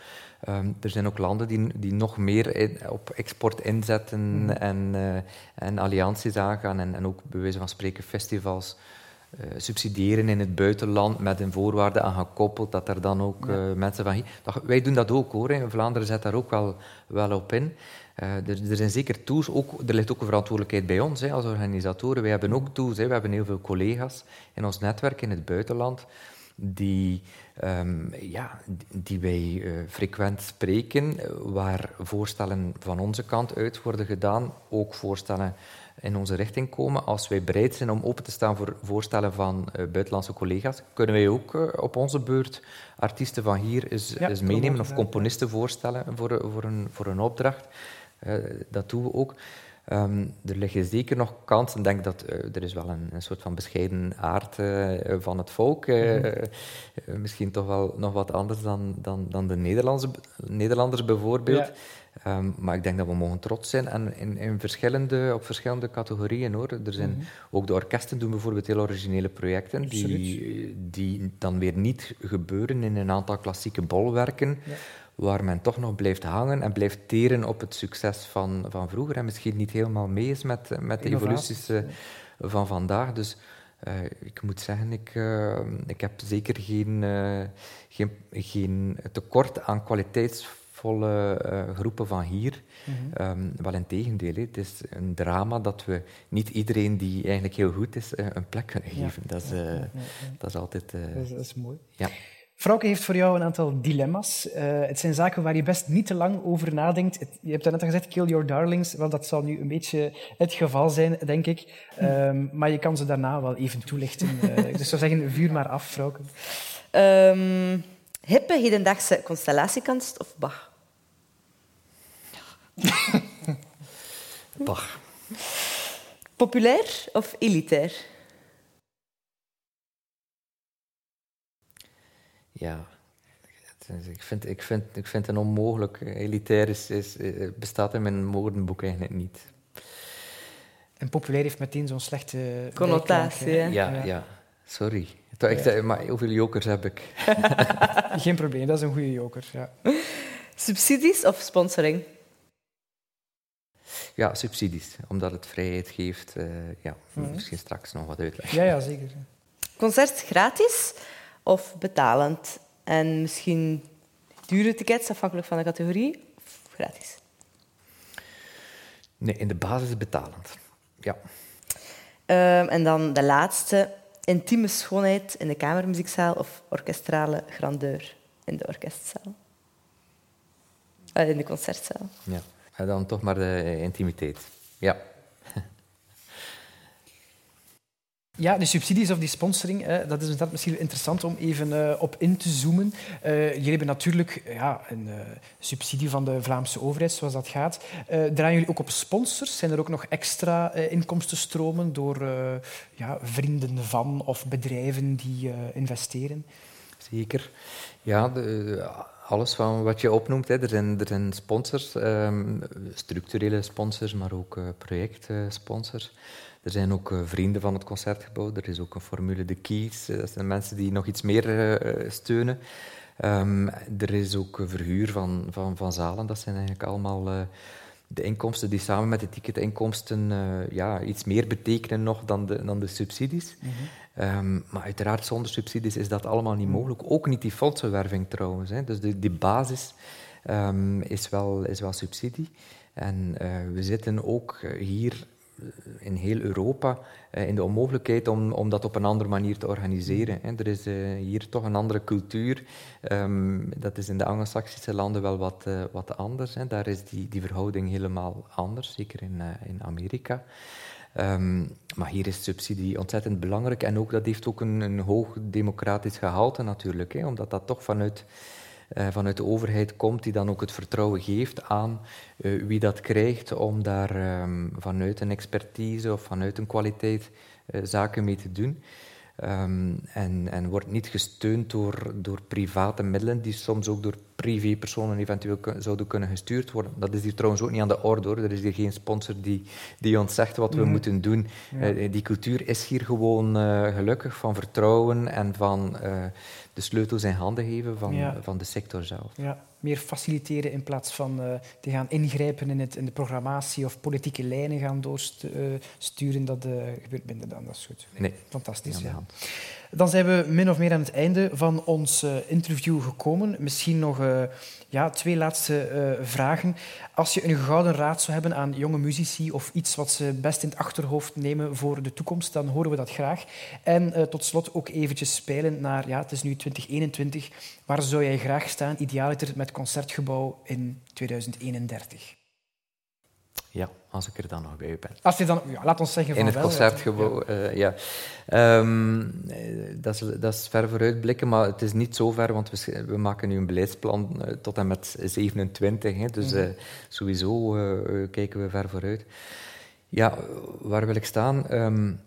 um, er zijn ook landen die, die nog meer in, op export inzetten mm. en, uh, en allianties aangaan en, en ook bij wijze van spreken festivals subsidiëren in het buitenland met een voorwaarde aan gekoppeld dat er dan ook uh, mensen van. Dat, wij doen dat ook hoor, in Vlaanderen zet daar ook wel, wel op in. Uh, er, er, zijn zeker tools, ook, er ligt ook een verantwoordelijkheid bij ons hè, als organisatoren. Wij hebben ook tools, hè. we hebben heel veel collega's in ons netwerk in het buitenland die, um, ja, die wij frequent spreken, waar voorstellen van onze kant uit worden gedaan, ook voorstellen in onze richting komen. Als wij bereid zijn om open te staan voor voorstellen van uh, buitenlandse collega's, kunnen wij ook uh, op onze beurt artiesten van hier eens, ja, eens meenemen of componisten voorstellen voor, voor, een, voor een opdracht. Uh, dat doen we ook. Um, er liggen zeker nog kansen. Ik denk dat er is wel een, een, soort van bescheiden aard van het volk. Mm -hmm. misschien toch wel nog wat anders dan, dan, dan de Nederlandse, Nederlanders bijvoorbeeld. Um, maar ik denk dat we mogen trots zijn en in, in verschillende, op verschillende categorieën. Hoor. Er zijn, mm -hmm. Ook de orkesten doen bijvoorbeeld heel originele projecten die, die dan weer niet gebeuren in een aantal klassieke bolwerken. Ja. Waar men toch nog blijft hangen en blijft teren op het succes van, van vroeger. En misschien niet helemaal mee is met, met de evoluties uh, van vandaag. Dus uh, ik moet zeggen, ik, uh, ik heb zeker geen, geen, geen tekort aan kwaliteits volle uh, groepen van hier. Mm -hmm. um, wel in tegendeel, het is een drama dat we niet iedereen die eigenlijk heel goed is, uh, een plek kunnen geven. Ja. Dat, is, uh, ja, ja, dat is altijd... Dat is, dat, is, mooi. Ja. Frauke heeft voor jou een aantal dilemma's. het zijn zaken waar je best niet te lang over nadenkt. Het, je hebt net al gezegd, kill your darlings. Wel, dat zal nu een beetje het geval zijn, denk ik. Hm. Um, maar je kan ze daarna wel even toelichten. dus ik zou zeggen, vuur maar af, Frauke. Um, hippe hedendaagse constellatiekunst of Bach? Bach. Populair of elitair? Ja, ik vind, ik vind, ik vind het onmogelijk. Elitair is, is, bestaat in mijn woordenboek eigenlijk niet. En populair heeft meteen zo'n slechte... Connotatie, ja, ja, ja. Sorry. Ik zei, maar hoeveel jokers heb ik? Geen probleem, dat is een goede joker. Ja. Subsidies of sponsoring? Ja, subsidies, omdat het vrijheid geeft. Uh, ja, mm. misschien straks nog wat uitleggen. Ja, ja zeker. Concert gratis of betalend? En misschien dure tickets, afhankelijk van de categorie, of gratis? Nee, in de basis betalend. Ja. Um, en dan de laatste. Intieme schoonheid in de kamermuziekzaal of orkestrale grandeur in de orkestzaal? Uh, in de concertzaal. Ja dan toch maar de intimiteit. Ja. Ja, de subsidies of die sponsoring, dat is dat misschien interessant om even uh, op in te zoomen. Uh, jullie hebben natuurlijk ja, een uh, subsidie van de Vlaamse overheid, zoals dat gaat. draaien jullie ook op sponsors? Zijn er ook nog extra inkomstenstromen door ja, vrienden van of bedrijven die investeren? Zeker. Ja, de, alles van wat je opnoemt. Hè. Er, zijn, er zijn sponsors, um, structurele sponsors, maar ook uh, projectsponsors. Er zijn ook uh, vrienden van het concertgebouw. Er is ook een formule de Keys. Uh, dat zijn mensen die nog iets meer steunen. Um, er is ook verhuur van, van, van zalen. Dat zijn eigenlijk allemaal de inkomsten die samen met de ticketinkomsten ja, iets meer betekenen nog dan de, dan de subsidies. Mm Ehm, maar uiteraard zonder subsidies is dat allemaal niet mogelijk. Ook niet die fondsenwerving trouwens. Hè. Dus de, die basis ehm, is, wel, is wel subsidie. En uh, we zitten ook hier in heel Europa in de onmogelijkheid om, om dat op een andere manier te organiseren. Er is hier toch een andere cultuur. Um, dat is in de Anglo-Saxische landen wel wat, wat anders. Daar is die, die verhouding helemaal anders, zeker in, in Amerika. Um, maar hier is subsidie ontzettend belangrijk en ook, dat heeft ook een, een hoog democratisch gehalte natuurlijk, hè, omdat dat toch vanuit, uh, vanuit de overheid komt die dan ook het vertrouwen geeft aan uh, wie dat krijgt om daar um, vanuit een expertise of vanuit een kwaliteit uh, zaken mee te doen. Um, en, en, wordt niet gesteund door, door private middelen die soms ook door privépersonen eventueel zouden kunnen gestuurd worden. Dat is hier trouwens ook niet aan de orde hoor. Er is hier geen sponsor die, die ons zegt wat we mm. moeten doen. Ja. Uh, die cultuur is hier gewoon uh, gelukkig van vertrouwen en van uh, de sleutels in handen geven van, ja. van de sector zelf. Ja meer faciliteren in plaats van uh, te gaan ingrijpen in, het, in de programmatie of politieke lijnen gaan doorsturen. Dat uh, gebeurt minder dan. Dat is goed. Nee. Fantastisch. Ja. Dan zijn we min of meer aan het einde van ons uh, interview gekomen. Misschien nog ja, twee laatste vragen. Als je een gouden raad zou hebben aan jonge muzici of iets wat ze best in het achterhoofd nemen voor de toekomst, dan horen we dat graag. En tot slot ook eventjes spelen naar, ja, het is nu 2021, waar zou jij graag staan, idealiter met Concertgebouw in 2031? Ja, als ik er dan nog bij ben. Als je dan, ja, laat ons zeggen van In het concertgebouw, ja. Uh, ja. Um, dat, is, dat is ver vooruitblikken, maar het is niet zo ver, want we, we maken nu een beleidsplan uh, tot en met 27. Hè, dus uh, sowieso kijken we ver vooruit. Ja, waar wil ik staan? Um,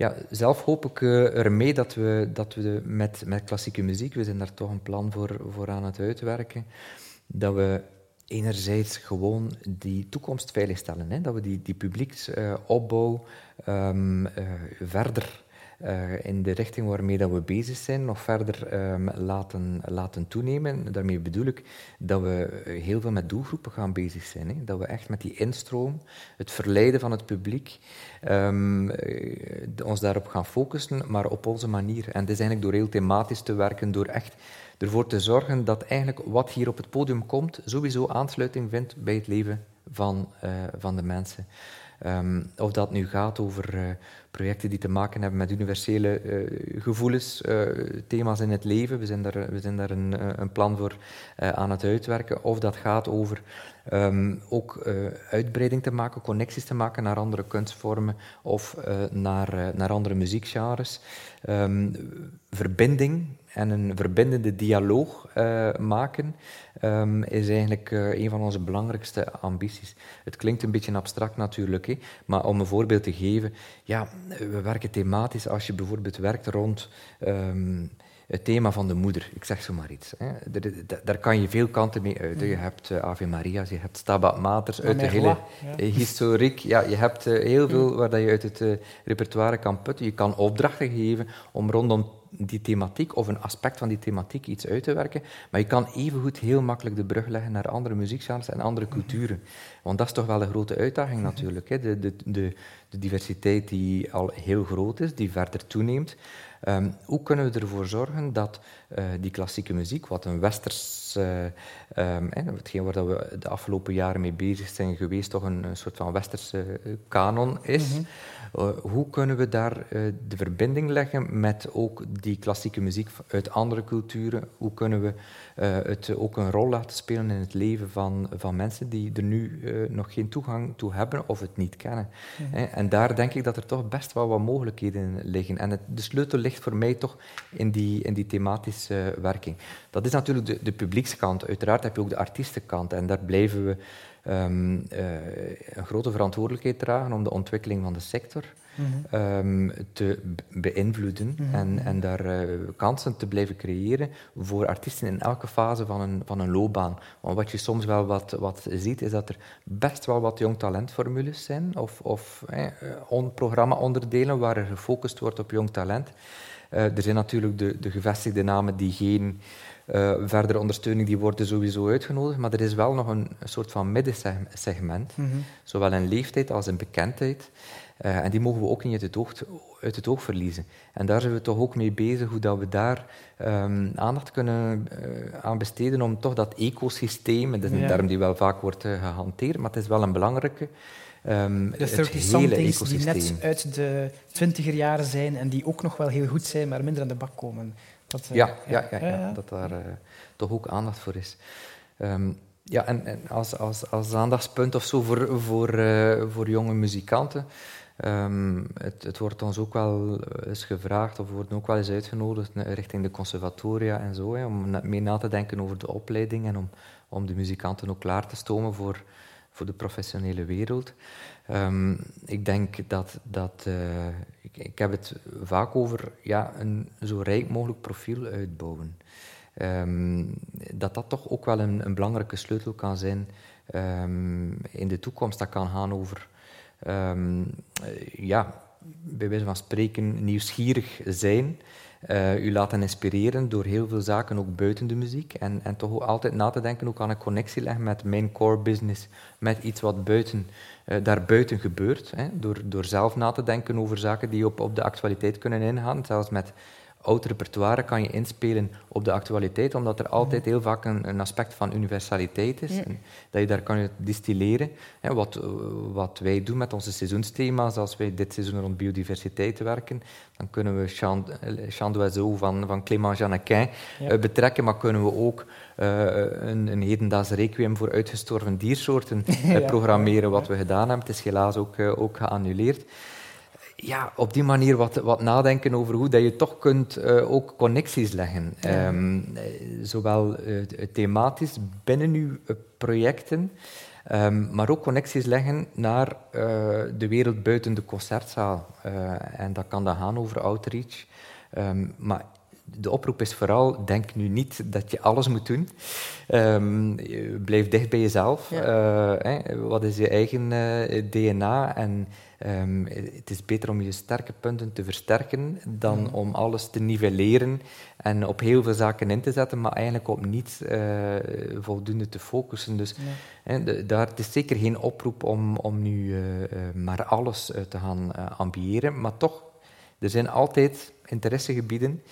ja, zelf hoop ik ermee dat we, dat we met, met klassieke muziek, we zijn daar toch een plan voor, voor aan het uitwerken, dat we enerzijds gewoon die toekomst veiligstellen. Hè? Dat we die, die publieksopbouw um, verder uh, in de richting waarmee dat we bezig zijn nog verder um, laten, laten toenemen. Daarmee bedoel ik dat we heel veel met doelgroepen gaan bezig zijn. Hè? Dat we echt met die instroom, het verleiden van het publiek, um, ons daarop gaan focussen, maar op onze manier. En dat is eigenlijk door heel thematisch te werken, door echt ervoor te zorgen dat eigenlijk wat hier op het podium komt, sowieso aansluiting vindt bij het leven van, van de mensen. Um, of dat nu gaat over uh, projecten die te maken hebben met universele uh, gevoelens, thema's in het leven. We zijn daar, we zijn daar een, een plan voor aan het uitwerken. Of dat gaat over um, ook uitbreiding te maken, connecties te maken naar andere kunstvormen of naar, naar andere muziekgenres. Um, verbinding en een verbindende dialoog maken, um, is eigenlijk uh, een van onze belangrijkste ambities. Het klinkt een beetje abstract natuurlijk, hè, maar om een voorbeeld te geven, ja, we werken thematisch als je bijvoorbeeld werkt rond um, het thema van de moeder, ik zeg zo maar iets. Hè. Daar, daar kan je veel kanten mee uit. Je hebt Ave Maria's, je hebt Stabat Maters uit de hele ja. historiek. Ja, je hebt heel veel waar je uit het repertoire kan putten. Je kan opdrachten geven om rondom die thematiek of een aspect van die thematiek iets uit te werken. Maar je kan evengoed heel makkelijk de brug leggen naar andere muziekgenres en andere mhm. culturen. Want dat is toch wel een grote uitdaging mhm. natuurlijk. Hè? De, de, de, de diversiteit die al heel groot is, die verder toeneemt. Um, hoe kunnen we ervoor zorgen dat uh, die klassieke muziek, wat een westers, uh, um, hetgeen waar we de afgelopen jaren mee bezig zijn geweest, toch een, een soort van westerse kanon is, mm -hmm. uh, hoe kunnen we daar de verbinding leggen met ook die klassieke muziek uit andere culturen? Hoe kunnen we het ook een rol laten spelen in het leven van, van mensen die er nu nog geen toegang toe hebben of het niet kennen? Mm -hmm. En daar denk ik dat er toch best wel wat mogelijkheden liggen. En het, de sleutel ligt voor mij toch in die, in die thematische werking. Dat is natuurlijk de, de publiekskant. Uiteraard heb je ook de artiestenkant. En daar blijven we um, uh, een grote verantwoordelijkheid dragen om de ontwikkeling van de sector mm -hmm. um, te beïnvloeden mm -hmm. en, en daar uh, kansen te blijven creëren voor artiesten in elke fase van een, van een loopbaan. Want wat je soms wel wat, wat ziet, is dat er best wel wat jong talentformules zijn of, of eh, on programma-onderdelen waar er gefocust wordt op jong talent. Uh, er zijn natuurlijk de, de gevestigde namen die geen uh, verdere ondersteuning, die worden sowieso uitgenodigd, maar er is wel nog een, soort van middensegment, mm -hmm. zowel in leeftijd als in bekendheid. Uh, en die mogen we ook niet uit het, oog, uit het oog verliezen. En daar zijn we toch ook mee bezig, hoe dat we daar um, aandacht kunnen uh, aan besteden om toch dat ecosysteem, dat is een ja. term die wel vaak wordt gehanteerd, maar het is wel een belangrijke, Um, de 30-somethings die net uit de twintiger jaren zijn en die ook nog wel heel goed zijn, maar minder aan de bak komen. Dat, uh, ja, ja, ja, ja, dat daar uh, toch ook aandacht voor is. Um, ja, en, en, als, als, als aandachtspunt of zo voor, voor, uh, voor jonge muzikanten. Um, het, het, wordt ons ook wel eens gevraagd, of we worden ook wel eens uitgenodigd richting de conservatoria en zo, hè, om mee na te denken over de opleiding en om, om de muzikanten ook klaar te stomen voor, voor de professionele wereld. Um, ik denk dat, dat uh, ik, ik, heb het vaak over ja, een zo rijk mogelijk profiel uitbouwen. Um, dat dat toch ook wel een, een belangrijke sleutel kan zijn um, in de toekomst. Dat kan gaan over, ja, bij wijze van spreken, nieuwsgierig zijn. Uh, u laten inspireren door heel veel zaken, ook buiten de muziek. En, en toch altijd na te denken, ook aan een connectie leggen met mijn core business, met iets wat buiten, uh, daarbuiten gebeurt. Hè, door, door zelf na te denken over zaken die op, op de actualiteit kunnen ingaan, zelfs met oud repertoire kan je inspelen op de actualiteit, omdat er altijd heel vaak een, een aspect van universaliteit is. En dat je daar kan distilleren. Hè, wat, wat wij doen met onze seizoensthema's, als wij dit seizoen rond biodiversiteit werken, dan kunnen we Chant, Chant d'Oiseau van, van Clément Jeannequin ja. uh, betrekken, maar kunnen we ook uh, een, een hedendaags requiem voor uitgestorven diersoorten programmeren, wat we gedaan hebben. Het is helaas ook, ook geannuleerd ja, op die manier wat, wat nadenken over hoe dat je toch kunt uh, ook connecties leggen. Ja. Um, zowel uh, thematisch binnen uw projecten, um, maar ook connecties leggen naar de wereld buiten de concertzaal. en dat kan dan gaan over outreach. Um, maar de oproep is vooral, denk nu niet dat je alles moet doen. Um, blijf dicht bij jezelf. Ja. Uh, wat is je eigen uh, DNA? En um, het is beter om je sterke punten te versterken dan mm. om alles te nivelleren en op heel veel zaken in te zetten, maar eigenlijk op niets uh, voldoende te focussen. Dus de, daar, het is zeker geen oproep om, om nu maar alles te gaan ambiëren, maar toch, er zijn altijd interessegebieden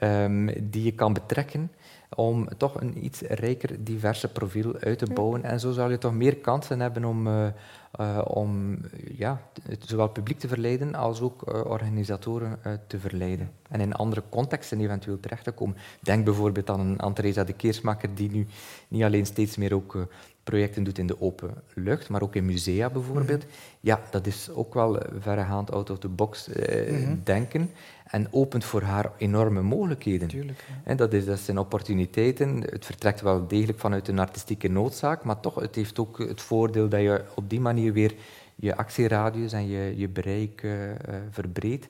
um, die je kan betrekken om toch een iets rijker, diverse profiel uit te bouwen. En zo zal je toch meer kansen hebben om, uh, uh, om ja, zowel publiek te verleiden als ook uh, organisatoren te verleiden. En in andere contexten eventueel terecht te komen. Denk bijvoorbeeld aan, aan Theresa de Keersmaker, die nu niet alleen steeds meer ook projecten doet in de open lucht, maar ook in musea bijvoorbeeld. Mhm. Ja, dat is ook wel verregaand out of the box mm denken en opent voor haar enorme mogelijkheden. Tuurlijk, ja. dat, is, dat zijn opportuniteiten. Het vertrekt wel degelijk vanuit een artistieke noodzaak, maar toch, het heeft ook het voordeel dat je op die manier weer je actieradius en je, je bereik uh, verbreedt.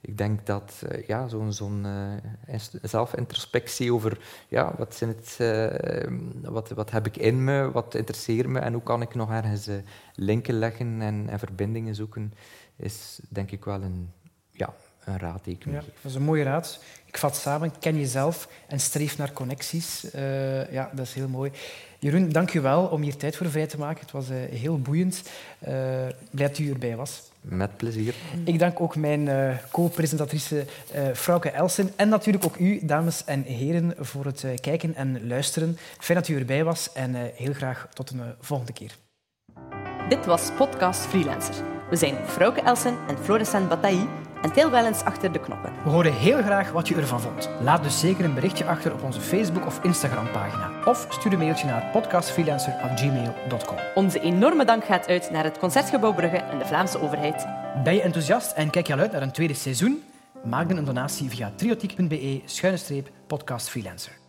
Ik denk dat uh, ja, zo'n zo'n zelfintrospectie over ja, wat, zijn het, wat, wat heb ik in me, wat interesseert me en hoe kan ik nog ergens linken leggen en, en verbindingen zoeken, is denk ik wel een, ja, een raad die ik ja, Dat is een mooie raad. Ik vat samen, ken jezelf en streef naar connecties. Uh, ja, dat is heel mooi. Jeroen, dank u wel om hier tijd voor vrij te maken. Het was uh, heel boeiend. Uh, blij dat u erbij was. Met plezier. Ik dank ook mijn uh, co-presentatrice uh, Frauke Elsen en natuurlijk ook u, dames en heren, voor het uh, kijken en luisteren. Fijn dat u erbij was en heel graag tot een volgende keer. Dit was Podcast Freelancer. We zijn Frauke Elsen en Florissant Bataille en tel wel eens achter de knoppen. We horen heel graag wat je ervan vond. Laat dus zeker een berichtje achter op onze Facebook- of Instagram-pagina. Of stuur een mailtje naar podcastfreelancer.gmail.com. Onze enorme dank gaat uit naar het Concertgebouw Brugge en de Vlaamse overheid. Ben je enthousiast en kijk je al uit naar een tweede seizoen? Maak dan een donatie via triotiek.be-podcastfreelancer.